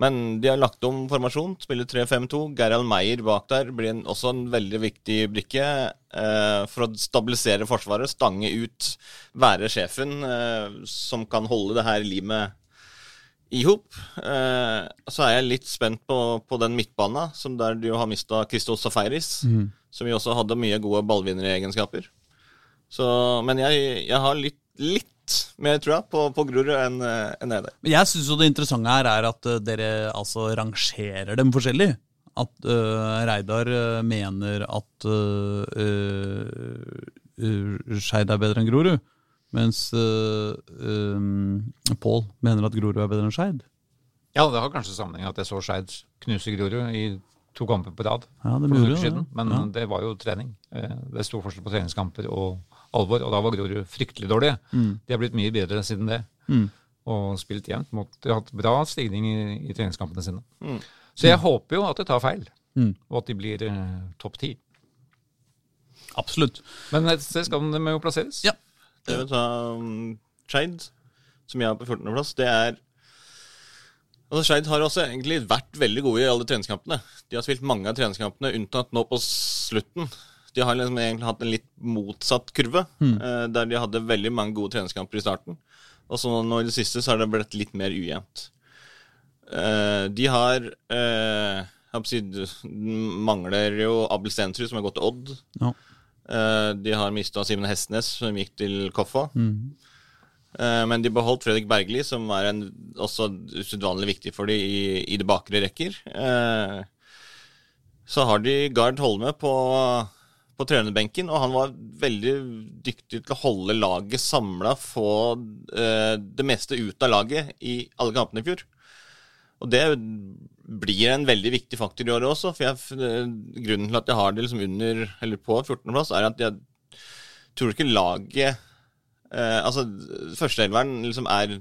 Men de har lagt om formasjon, spiller 3-5-2. Gerhard Meyer bak der blir en, også en veldig viktig brikke eh, for å stabilisere Forsvaret. Stange ut, være sjefen eh, som kan holde det her limet i hop. Eh, så er jeg litt spent på, på den midtbanen, som der du har mista Christos Safaris, som jo også hadde mye gode ballvinneregenskaper. Så, men jeg, jeg har litt, litt mer, tror jeg, på, på Grorud enn en der. Men jeg syns jo det interessante her er at eh, dere altså rangerer dem forskjellig. At uh, Reidar eh, mener at uh, uh, Skeid er bedre enn Grorud. Mens uh, um, Pål mener at Grorud er bedre enn Skeid. Ja, det har kanskje sammenheng at jeg så Skeid knuse Grorud i to kamper på rad Ja, det for noen uker siden. Men Ja. det var jo trening. Eh, Det sto forskjell på treningskamper og alvor, og da var Grorud fryktelig dårlige. De har blitt mye bedre siden det. Mm. Og spilt jevnt. mot- De har hatt bra stigning i, i treningskampene sine. Mm. Så jeg håper jo at det tar feil, Mm. og at de blir eh, topp ti. Absolutt. Men et sted skal de jo plasseres. Ja. Det vil ta um, Skeid, som jeg har på 14.-plass, det er Altså Skeid har også egentlig vært veldig gode i alle treningskampene. De har spilt mange av treningskampene, unntatt nå på slutten. De har liksom egentlig hatt en litt motsatt kurve, mm. der de hadde veldig mange gode treningskamper i starten. Og så nå i det siste så har det blitt litt mer ujevnt. Eh, de har eh, jeg mangler jo Abel Stensrud, som har gått til Odd. Ja. De har mista Simen Hestnes, som gikk til Koffa. Mhm. Eh, men de beholdt Fredrik Bergli, som er en, også usedvanlig viktig for dem i, i det bakre rekker. Eh, så har de Gard Holme på, på trenerbenken, og han var veldig dyktig til å holde laget samla, få eh, det meste ut av laget i alle kampene i fjor. Og det blir en veldig viktig faktor i året også, for jeg, grunnen til at jeg har det liksom under, eller på 14.-plass, er at jeg tror ikke laget eh, Altså, førsteelveren liksom er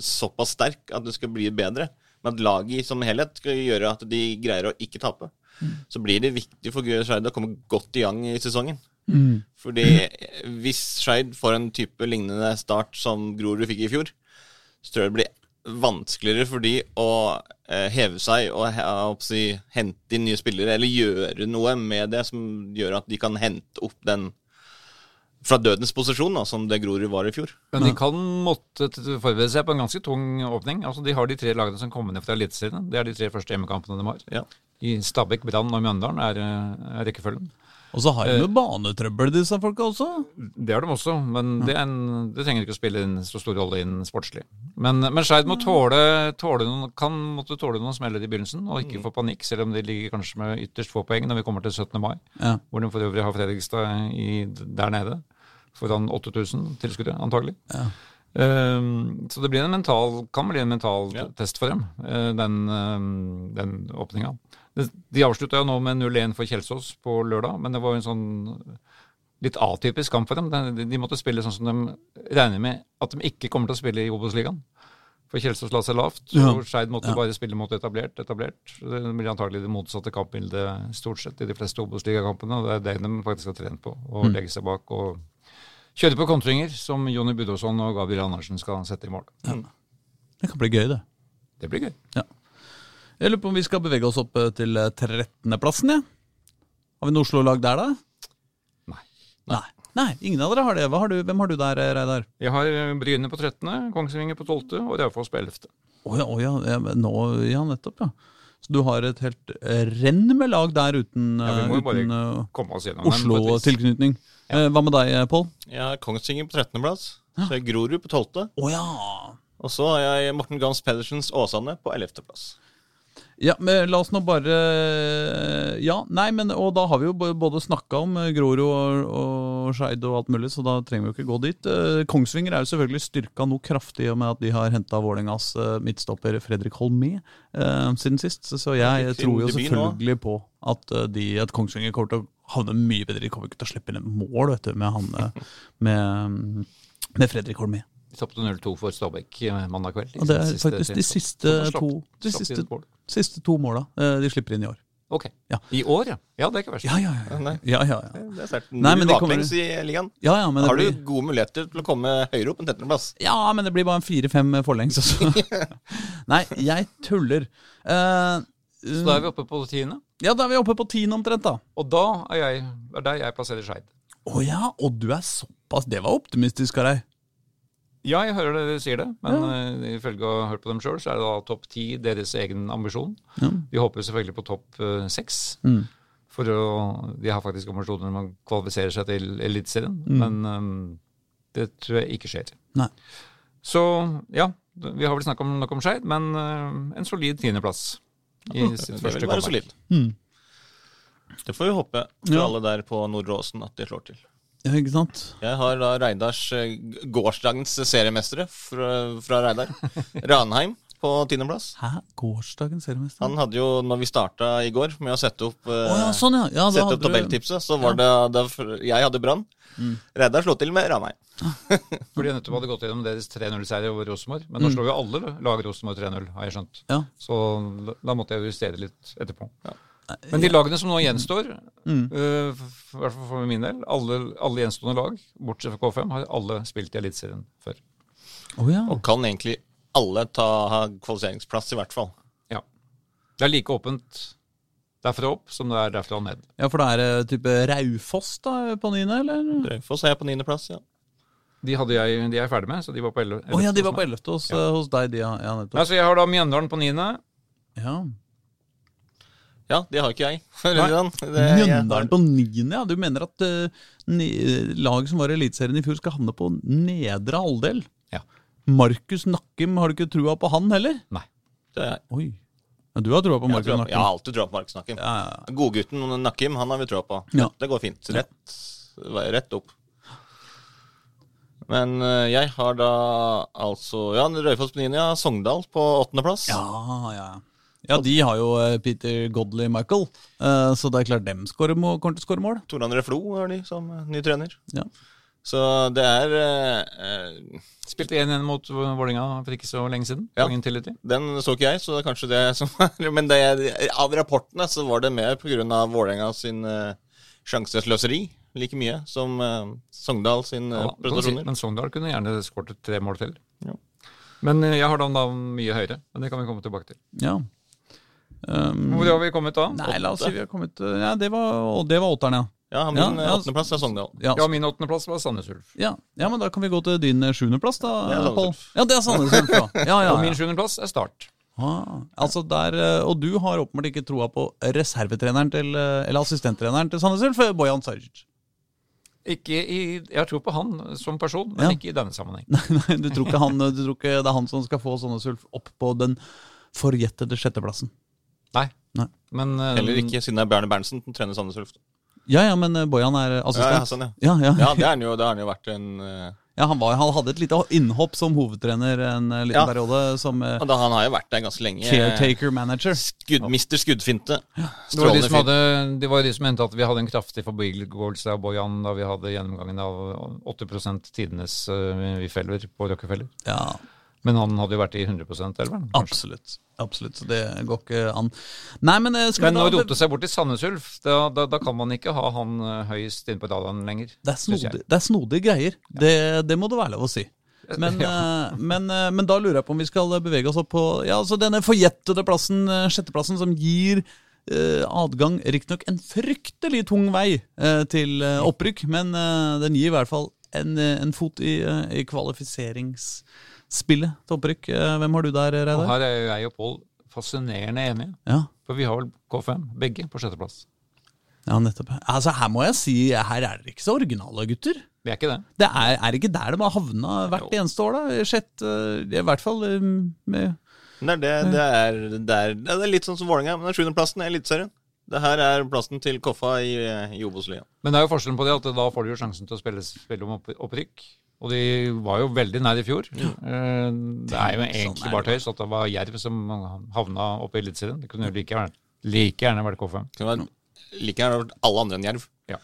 såpass sterk at det skal bli bedre. Men at laget som helhet skal gjøre at de greier å ikke tape. Så blir det viktig for Skeid å komme godt i gang i sesongen. Fordi hvis Skeid får en type lignende start som Grorud fikk i fjor, så tror jeg det blir vanskeligere for de å eh, heve seg og hente inn nye spillere, eller gjøre noe med det som gjør at de kan hente opp den fra dødens posisjon, da, som det Grorud var i fjor. Men de kan måtte forberede seg på en ganske tung åpning. Altså, De har de tre lagene som kommer ned fra Eliteserien. Det er de tre første hjemmekampene de har. Ja. I Stabæk, Brann og Mjøndalen er, eh, er rekkefølgen. Og så har de jo banetrøbbel, disse folka også. Det har de også, men det, er en, det trenger ikke å spille en så stor rolle inn sportslig. Men, men Skeid må tåle, tåle noen, kan måtte tåle noen smeller i begynnelsen, og ikke få panikk, selv om de ligger kanskje med ytterst få poeng når vi kommer til 17. mai, Ja. hvor de for øvrig har Fredrikstad i, der nede. Foran 8000 tilskuere, antagelig. Ja. Um, så det blir en mental, kan bli en mental Ja. test for dem, eh, den, ehm, den åpninga. De, avslutta jo nå med 0-1 for Kjelsås på lørdag, men det var jo en sånn litt atypisk kamp for dem. De, de måtte spille sånn som de regner med at de ikke kommer til å spille i Obos-ligaen. For Kjelsås la seg lavt, Ja. og Skeid måtte Ja. bare spille mot etablert. etablert. Det blir antagelig det motsatte kampbildet stort sett i de fleste Obos-ligakampene. Det er det de faktisk har trent på. Å Mm. legge seg bak og kjøre på kontringer, som Jonny Budåsson og Gabriel Andersen skal sette i mål. Det kan bli gøy, det. Det blir gøy. Jeg lurer på om vi skal bevege oss opp eh, til eh, 13.-plassen, ja. Har vi noe Oslo-lag der, da? Nei. Nei. Nei, ingen av dere har det. Har du, hvem har du der, eh, Reidar? Jeg har Bryne på 13., Kongsvinger på 12. og Raufoss på 11. Å ja, oh ja, ja, nå, ja, nettopp, ja. Så du har et helt eh, renn med lag der uten, Ja, eh, uten eh. Oslo-tilknytning. Ja. hva med deg, eh, Pål? Jeg har Kongsvinger på 13.-plass. Så er Grorud på 12. Oh, ja. Og så har jeg Morten Gams Pedersens Åsane på 11.-plass. Ja, men la oss nå bare Ja, nei, men Og da har vi jo både snakka om eh, Grorud og, og Skeid og alt mulig, så da trenger vi jo ikke gå dit. Eh, Kongsvinger er jo selvfølgelig styrka noe kraftig i og med at de har henta Vålerengas eh, midtstopper Fredrik Holmé eh, siden sist. Så, så jeg tror jo selvfølgelig på at, de, at Kongsvinger kommer til å havne mye bedre. De kommer ikke til å slippe inn et mål vet du, med, han, med, med Fredrik Holmé. De tapte 0-2 for Stabæk eh, mandag kveld. Og det er faktisk de siste to, de siste, siste to måla eh, de slipper inn i år. Ok. Ja. I år, ja. Ja, det er ikke verst. Ja, ja, ja. Nei. ja, ja, ja. Det er sterkt. Nei, men de kommer- baklengs i ligaen. ja, ja men det Har du blir... gode muligheter til å komme høyere opp enn 13.-plass? Ja, men det blir bare en fire-fem forlengs også. Nei, jeg tuller. Uh, Så da er vi oppe på tiende. ja, da er vi oppe på tiende omtrent, da. Og da er jeg er der jeg plasserer Skeid. Å ja, og du er såpass Det var optimistisk av deg. Ja, jeg hører dere sier det, men ja. ifølge å ha hørt på dem sjøl, så er det da topp ti deres egen ambisjon. Ja. De håper selvfølgelig på topp eh, seks. Mm. For å, de har faktisk ambisjoner om å kvalifisere seg til Eliteserien. Mm. Men um, Det tror jeg ikke skjer. Nei. Så ja, vi har vel snakket om, nok om Skeid, men uh, en solid tiendeplass i sitt Det første comeback. Mm. Det får vi håpe for Ja. alle der på Nordre Åsen at de slår til. Ja, ikke sant? Jeg har da Reidars eh, gårsdagens seriemestere fra, fra Reidar. Ranheim på tiendeplass. Hæ? Gårsdagens seriemester? Han hadde jo, når vi starta i går med å sette opp, oh, ja, sånn ja. ja sette opp tabelltipset, så var det da jeg hadde Brann. Reidar slo til med Ranheim. Fordi jeg nettopp hadde gått gjennom deres 3-0-serie over Rosenborg. Men nå slår jo alle lag Rosenborg 3-0, har jeg skjønt. Ja. Så da- måtte jeg justere litt etterpå. Men de lagene som nå gjenstår, øh, f- i hvert fall for min del, alle, alle gjenstående lag, bortsett fra K5, har alle spilt i Eliteserien før. Oh, ja. Og kan egentlig alle ta ha kvalifiseringsplass, i hvert fall. Ja. Det er like åpent derfra opp som det er derfra ned. ja, for det er det type Raufoss da, på niende, eller? Raufoss er på niendeplass, ja. De, hadde jeg, de er jeg ferdig med, så de var på 11. Å ja, de var på ellevte hos, ja. hos deg, de, ja. ja nettopp. Altså, jeg har da Mjøndalen på niende. Ja. Ja, det har ikke jeg. Mjøndalen på niende, ja. Du mener at uh, lag som var i Eliteserien i fjor, skal havne på nedre halvdel? Ja. Markus Nakkim, har du ikke trua på han heller? Nei. Det er jeg. Oi. Ja, du har trua på Markus Nakkim? jeg har alltid trua på Markus Nakkim. Ja, ja, ja. Godgutten Nakkim, han har vi trua på. Ja. Det går fint. Rett, rett opp. Men eh, jeg har da altså Ja, Raufoss på niende, ja. Sogndal på åttendeplass. Ja, ja. Ja, de har jo eh, Peter Godley Michael, eh, så det er klart dem scorer kommer til å skåre mål. Toran Reflo har de som eh, ny trener. Ja. Så det er eh, Spilte 1-1 mot Vålerenga for ikke så lenge siden. Ja. Den så ikke jeg, så det er kanskje det som er Men det, av rapportene så var det mer pga. Vålerenga sin eh, sjansesløseri like mye som eh, Sogndal sin Ja, prestasjoner. Men Sogndal kunne gjerne skåret tre mål til. Ja. Men jeg har dem da mye høyere. Men det kan vi komme tilbake til. Ja. Um, Hvor har vi kommet da? nei, la oss si vi har kommet eh, Ja, det var, det var åtteren, ja. Ja, min Ja, ja. åttendeplass er Sogndal. Ja, Ja, min åttendeplass var Sandnes Ulf. ja, ja, men da kan vi gå til din eh, sjuendeplass, da, Det Pål. Ja, det er Sandnes Ulf, ja. ja, ja, Og min sjuendeplass er Start. Ah, altså der, eh, og du har åpenbart ikke troa på reservetreneren til, eh, eller assistenttreneren til Sandnes Ulf, Bojan Sarjic. Ikke i, jeg tror på han som person, men Ja. ikke i denne sammenheng. Nei, du tror, ikke han, du tror ikke det er han som skal få Sandnes Ulf opp på den forjettede sjetteplassen? Nei. Nei. Men uh, Heller ikke siden det er Bjarne Berntsen som trener Sandnes Ulf. Ja, ja, men eh, Bojan er Ja, ja, sånn, ja. Ja, ja. ja, det har han jo, det har han jo vært en uh... Ja, han, var, han hadde et lite innhopp som hovedtrener en eh, liten Ja. periode, som uh, da, Han har jo vært der ganske lenge. caretaker manager. Skudd, Mister Skuddfinte. det var, de som hadde, det var de som mente at vi hadde en kraftig forbigåelse av Bojan da vi hadde gjennomgangen av 80% tidenes uh, feller på Rockefeller. Ja, Men han hadde jo vært i 100 elveren. absolutt. Absolutt, så det går ikke an. Nei, men eh, skal Men å rote seg bort til Sandnes Ulf, da, da, da kan man ikke ha han eh, høyest inne på radaren lenger. det, er snodig, det er snodige greier. Det, det må det være lov å si. Men, ja. men, eh, men da lurer jeg på om vi skal bevege oss opp på ja, altså denne forjettede plassen, sjetteplassen, som gir eh, adgang, riktignok en fryktelig tung vei eh, til opprykk, men eh, den gir i hvert fall en, en fot i, i i kvalifiseringsspillet til opprykk. Eh, hvem har du der, Reidar? her er jo jeg og Pål fascinerende enige, Ja. for vi har vel K5, begge på sjetteplass. ja, nettopp. Altså, her må jeg si, her er dere ikke så originale, gutter. Vi er ikke det. Det er, er ikke der de har havna hvert eneste år, da? Sjett, eh, I hvert fall eh, med Nei, Det det, det, er, det, er, det er litt sånn som Vålerenga, men sjuendeplassen er Eliteserien. Det her er plassen til Koffa i, i Obos-ligaen. Men det er jo forskjellen på det at da får du jo sjansen til å spille, spille om opprykk. Og de var jo veldig nær i fjor. Ja. Det er jo egentlig Sånn bare tøys at det var Jerv som havna oppe i Eliteserien. Det kunne jo like gjerne, like gjerne vært K5. Det kunne like gjerne vært alle andre enn Jerv. Ja.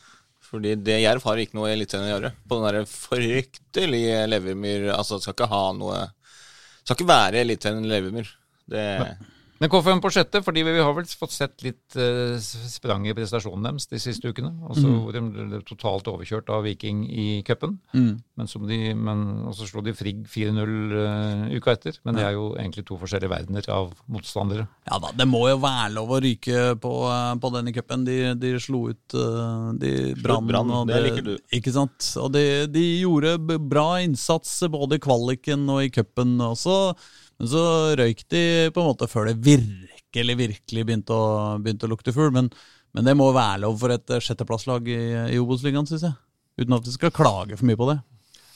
Fordi det Jerv har ikke noe i Eliteserien å gjøre. På den der fryktelige Levermyr Altså, det skal ikke ha noe Det skal ikke være Eliteserien Levermyr. Det Men K5 på sjette, fordi vi har vel fått sett litt uh, sprang i prestasjonen deres de siste ukene. Altså hvor de ble totalt overkjørt av Viking i cupen. Men, de- men- så slo de Frigg 4-0 uh, uka etter. Men det er jo egentlig to forskjellige verdener av motstandere. Ja da, det må jo være lov å ryke på, eh, på denne cupen. De, de slo ut uh, de Brann, Det, det liker du. Ikke sant? Og de, de gjorde bra innsats både i kvaliken og i cupen også. Men så røyk de på en måte før det virkelig, virkelig begynte å, begynte å lukte fugl. Men, men det må være lov for et sjetteplasslag i, i Obos-ligaen, syns jeg. Uten at vi skal klage for mye på det.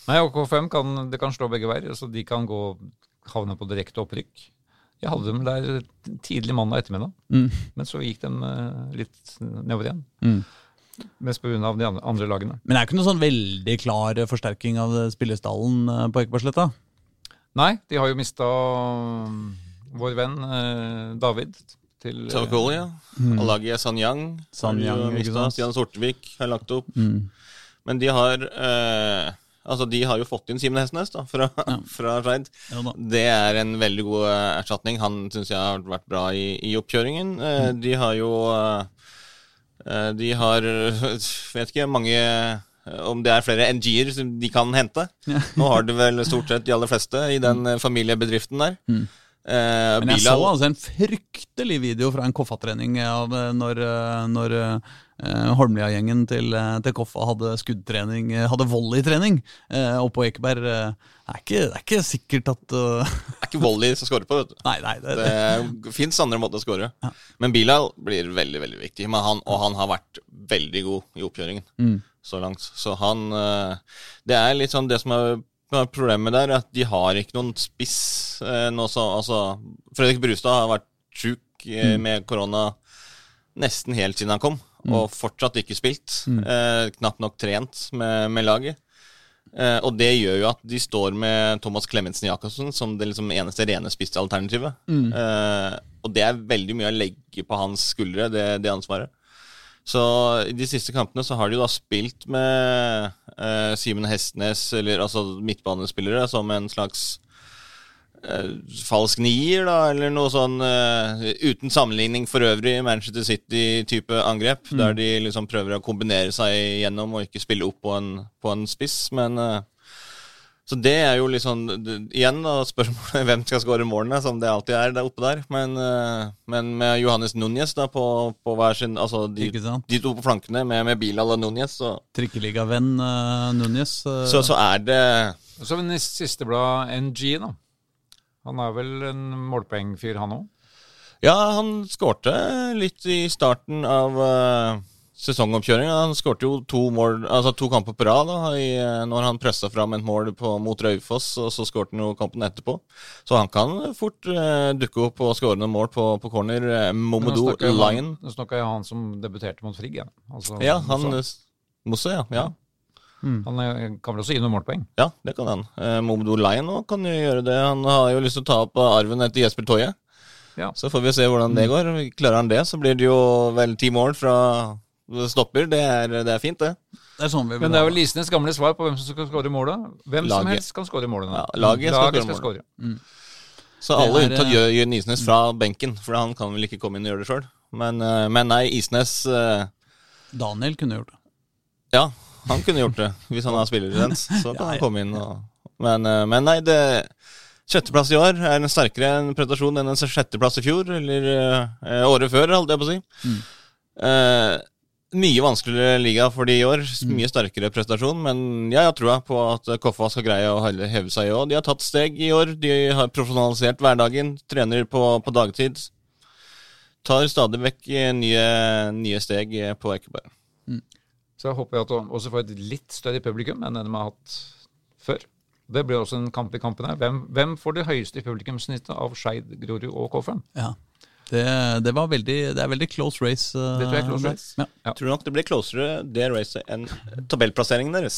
Nei, og K5 kan, det kan slå begge veier. så De kan gå, havne på direkte opprykk. Jeg hadde dem der tidlig mandag ettermiddag, Mm. men så gikk de eh, litt nedover igjen. Mm. Mest pga. de andre, andre lagene. Men det er ikke noe sånn veldig klar forsterking av spillestallen eh, på Ekebergsletta? Nei, de har jo mista vår venn eh, David til eh, ja. Alagie Sanyang. Sanyang, ikke sant? Stian Sortevik har lagt opp. Mm. Men de har eh, Altså, de har jo fått inn Simen Hestnes da, fra, fra Skeid. Ja. Det er en veldig god eh, erstatning. Han syns jeg har vært bra i, i oppkjøringen. Eh, Mm. De har jo eh, De har Vet ikke mange om det er flere NG-er som de kan hente. Nå har du vel stort sett de aller fleste i den eh, familiebedriften der. Mm. Eh, Men jeg så altså en fryktelig video fra en Koffa-trening av eh, når, eh, når eh, Holmlia-gjengen til, eh, til Koffa hadde skuddtrening, eh, hadde volleytrening eh, oppe på Ekeberg. eh, Det er ikke, det er ikke sikkert at eh, Det er ikke volley som scorer på, vet du. Nei, nei. Det, det. Det fins andre måter å score. Men Bilal blir veldig veldig viktig. Han, og han har vært veldig god i oppkjøringen Mm. Så langt. Så han eh, Det er litt sånn det som er problemet der, at de har ikke noen spiss eh, nå så, altså, Fredrik Brustad har vært sjuk eh, med korona nesten helt siden han kom, og fortsatt ikke spilt. Eh, knapt nok trent med, med laget. Eh, og det gjør jo at de står med Thomas Klemetsen Jacobsen som det liksom eneste rene spissalternativet. Eh, og det er veldig mye å legge på hans skuldre, det, det ansvaret. Så i de siste kampene så har de jo da spilt med eh, Simen Hestnes, eller altså midtbanespillere, som en slags eh, falsk nier, da, eller noe sånn eh, uten sammenligning for øvrig Manchester City-type angrep, der de liksom prøver å kombinere seg gjennom og ikke spille opp på en, på en spiss, men eh, så det er jo litt sånn Igjen da, spørsmålet hvem skal skåre målene, som det alltid er der oppe der. Men, eh, men med Johannes Núñez da på, på hver sin Altså de, Ikke sant? de to på flankene med, med Bilal og Núñez, så, Trikkeligavenn uh, Núñez. Uh, så, så er det så er det siste blad NG, da. Han er vel en målpoengfyr, han òg? Ja, han skårte litt i starten av uh, sesongoppkjøringa. Han skårte jo to, mål, altså to kamper på rad da, i, eh, når han pressa fram et mål på, mot Raufoss, og så skårte han jo kampen etterpå. Så han kan fort eh, dukke opp og skåre noen mål på, på corner. Uh, Momodou Lion. Nå snakker jeg han som debuterte mot Frigg. Ja, altså, Ja, han Mossa. Mosse, ja. ja. han er, kan vel også gi noen målpoeng. Ja, det kan han. Eh, Momodou Lion kan jo gjøre det. Han har jo lyst til å ta opp arven etter Jesper Toje. Ja. Så får vi se hvordan det går. Klarer han det, så blir det jo vel ti mål fra stopper. Det er, det er fint, det. Det er sånn vi Men det er jo Lisnes gamle svar på hvem som skal skåre målet. Hvem som helst kan skåre målene. Ja, laget skal skåre skåre. Så Det alle er, unntatt eh, gjør, gjør Isnes fra benken, for han kan vel ikke komme inn og gjøre det sjøl. Men, eh, men nei, Isnes eh, Daniel kunne gjort det. Ja, han kunne gjort det hvis han har spillerlisens. Så kan Ja, han komme inn og Men, eh, men nei, det Sjetteplass i år er en sterkere en prestasjon enn en sjetteplass i fjor, eller eh, året før, holdt jeg på å si. Mm. Eh, mye vanskeligere liga for de i år. Mm. Mye sterkere prestasjon. Men jeg har trua på at Koffa skal greie å heve seg i år. De har tatt steg i år. De har profesjonalisert hverdagen. Trener på, på dagtid. Tar stadig vekk eh, nye, nye steg eh, på Ekeberg. Så jeg håper jeg at de også får et litt større publikum enn det de har hatt før. Det blir også en kamp i kampen her. Hvem, hvem får det høyeste publikumssnittet av Skeid, Grorud og K5? Ja. Det, det, var veldig, det er veldig close race. eh, Det tror jeg er close der. race. Ja. Ja. Tror nok det blir closere det racet enn tabellplasseringen deres.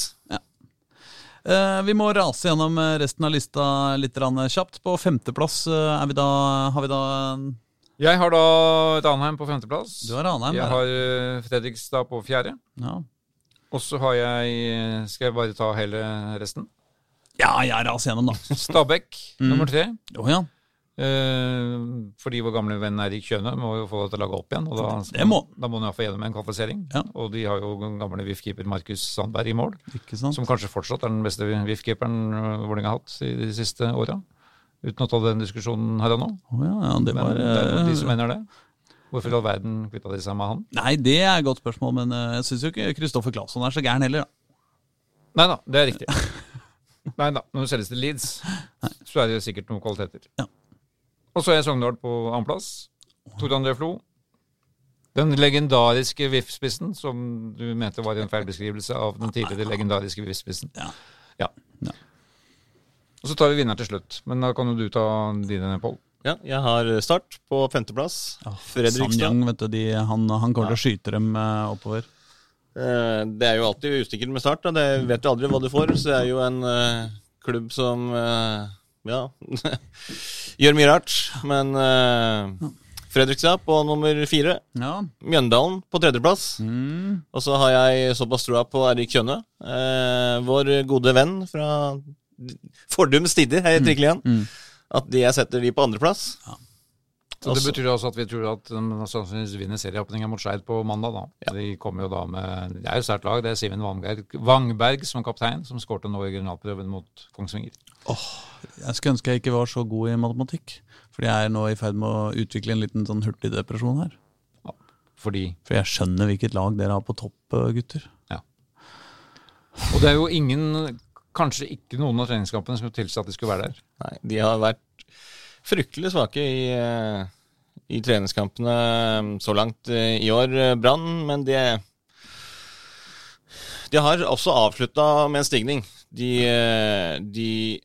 Eh, vi må rase gjennom eh, resten av lista litt kjapt. På femteplass eh, er vi da, har vi da Jeg har da et Anheim på femteplass. Du har Anheim, Jeg der. har eh, Fredrikstad på fjerde. Ja. Og så har jeg eh, Skal jeg bare ta hele resten? ja, jeg raser gjennom, da. Stabæk nummer tre. Oh, ja. Eh, fordi vår gamle venn Eirik Kjøne må jo få det til å lage opp igjen. Og da, må. da må han iallfall gjennom en kvalifisering. Ja. Og de har jo gamle VIF-keeper Markus Sandberg i mål. Ikke sant? Som kanskje fortsatt er den beste VIF-keeperen øh, Vålerenga har hatt i de siste åra. Uten å ta den diskusjonen her og nå. Oh, ja, ja, det Men var det er de som eh, mener det. Hvorfor i all verden kvitta de seg med han? Nei, det er et godt spørsmål, men eh, jeg syns jo ikke Kristoffer Claesson er så gæren heller. Da. Nei da, det er riktig. Nei da, når det selges til Leeds, så er det jo sikkert noen kvaliteter. Ja. Og så er Sogndal på annenplass. Tor André Flo. Den legendariske VIF-spissen, som du mente var en feilbeskrivelse av den tidligere legendariske VIF-spissen. Ja. Ja. Og så tar vi vinneren til slutt. Men da kan jo du ta dine, Pål. Ja, jeg har Start på femteplass. Fredrikstad. Sanyang, vet du, de, han, han kommer til å skyte dem eh, oppover. Eh, Det er jo alltid usikkert med Start. Da. Det vet du aldri hva du får. Så det er jo en eh, klubb som eh, ja gjør mye rart. Men uh, Fredrikstad på nummer fire. Ja. Mjøndalen på tredjeplass. Mm. Og så har jeg såpass troa på Erik Kjønne. uh, vår gode venn fra fordums tider her i Trikkeligaen. Mm. At de jeg setter de på andreplass. Så det betyr altså at vi tror at de sannsynligvis vinner serieåpninga mot Skeid på mandag. da. De kommer jo da med Det er jo sterkt lag. Det er Simen Wangberg, Wangberg som kaptein, som skårte nå i generalprøven mot Kongsvinger. Jeg skulle ønske jeg ikke var så god i matematikk. Fordi jeg er nå i ferd med å utvikle en liten sånn hurtigdepresjon her. Fordi For jeg skjønner hvilket lag dere har på topp, gutter. Ja. Og det er jo ingen, kanskje ikke noen av treningskampene som tilsa at de skulle være der. Nei, de har vært fryktelig svake i, eh, i treningskampene eh, så langt eh, i år, eh, Brann. Men de, De har også avslutta med en stigning. De, eh, de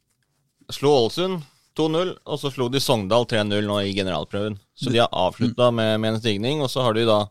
slo Ålesund 2-0, og så slo de Sogndal 3-0 nå i generalprøven. Så de har avslutta med, med en stigning, og så har de da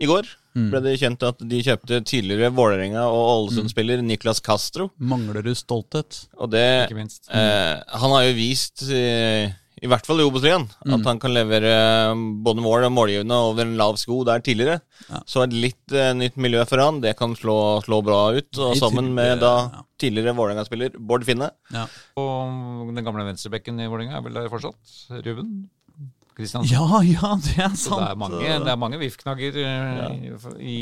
I går ble det kjent at de kjøpte tidligere Vålerenga og Ålesund-spiller Niklas Castro. Mangler du stolthet? Og det Ikke minst. Eh, han har jo vist, eh, i hvert fall i Obos-ligaen, at han kan levere eh, både mål og målgivende over en lav sko der tidligere. Ja. Så et litt eh, nytt miljø for han, det kan slå, slå bra ut. Og I sammen med da ja. tidligere Vålerenga-spiller Bård Finne. Ja. Og den gamle venstrebekken i Vålerenga er vel der fortsatt? Ruben? Kristiansen? ja, ja, det er Så sant. det er mange, det er mange VIF-knagger eh, i,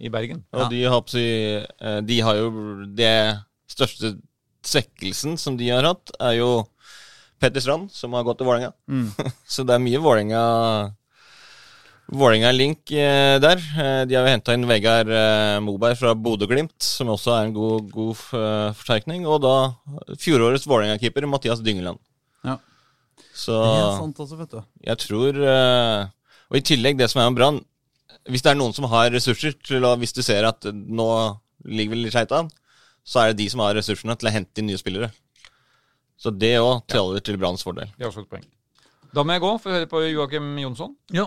i Bergen. Og de, har, eh, de har jo det største svekkelsen som de har hatt, er jo Petter Strand, som har gått til Vålerenga. Mm. Så det er mye Vålerenga Vålerenga-link eh, der. Eh, de har jo henta inn Vegard eh, Moberg fra Bodø-Glimt, som også er en god, god forsterkning. Og da fjorårets Vålerenga-keeper Mathias Dyngeland. Ja. Så Det er sant også, vet du. jeg tror eh, Og i tillegg, det som er med Brann Hvis det er noen som har ressurser til å Hvis du ser at nå ligger vi litt skeit an, så er det de som har ressursene til å hente inn nye spillere. Så det òg taler til Branns fordel. Det er også et poeng. Da må jeg gå, for å høre på Joakim Jonsson. Ja,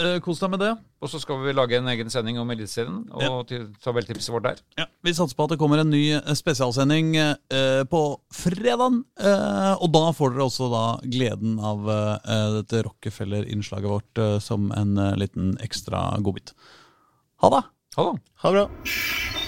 eh, kos deg med det. Og så skal vi lage en egen sending om Eliteserien og Ja. til tabelltipset vårt der. Ja, vi satser på at det kommer en ny eh, spesialsending eh, på fredag. Eh, og da får dere også da gleden av eh, dette Rockefeller-innslaget vårt eh, som en eh, liten ekstra godbit. Ha det! Ha det. Ha det bra.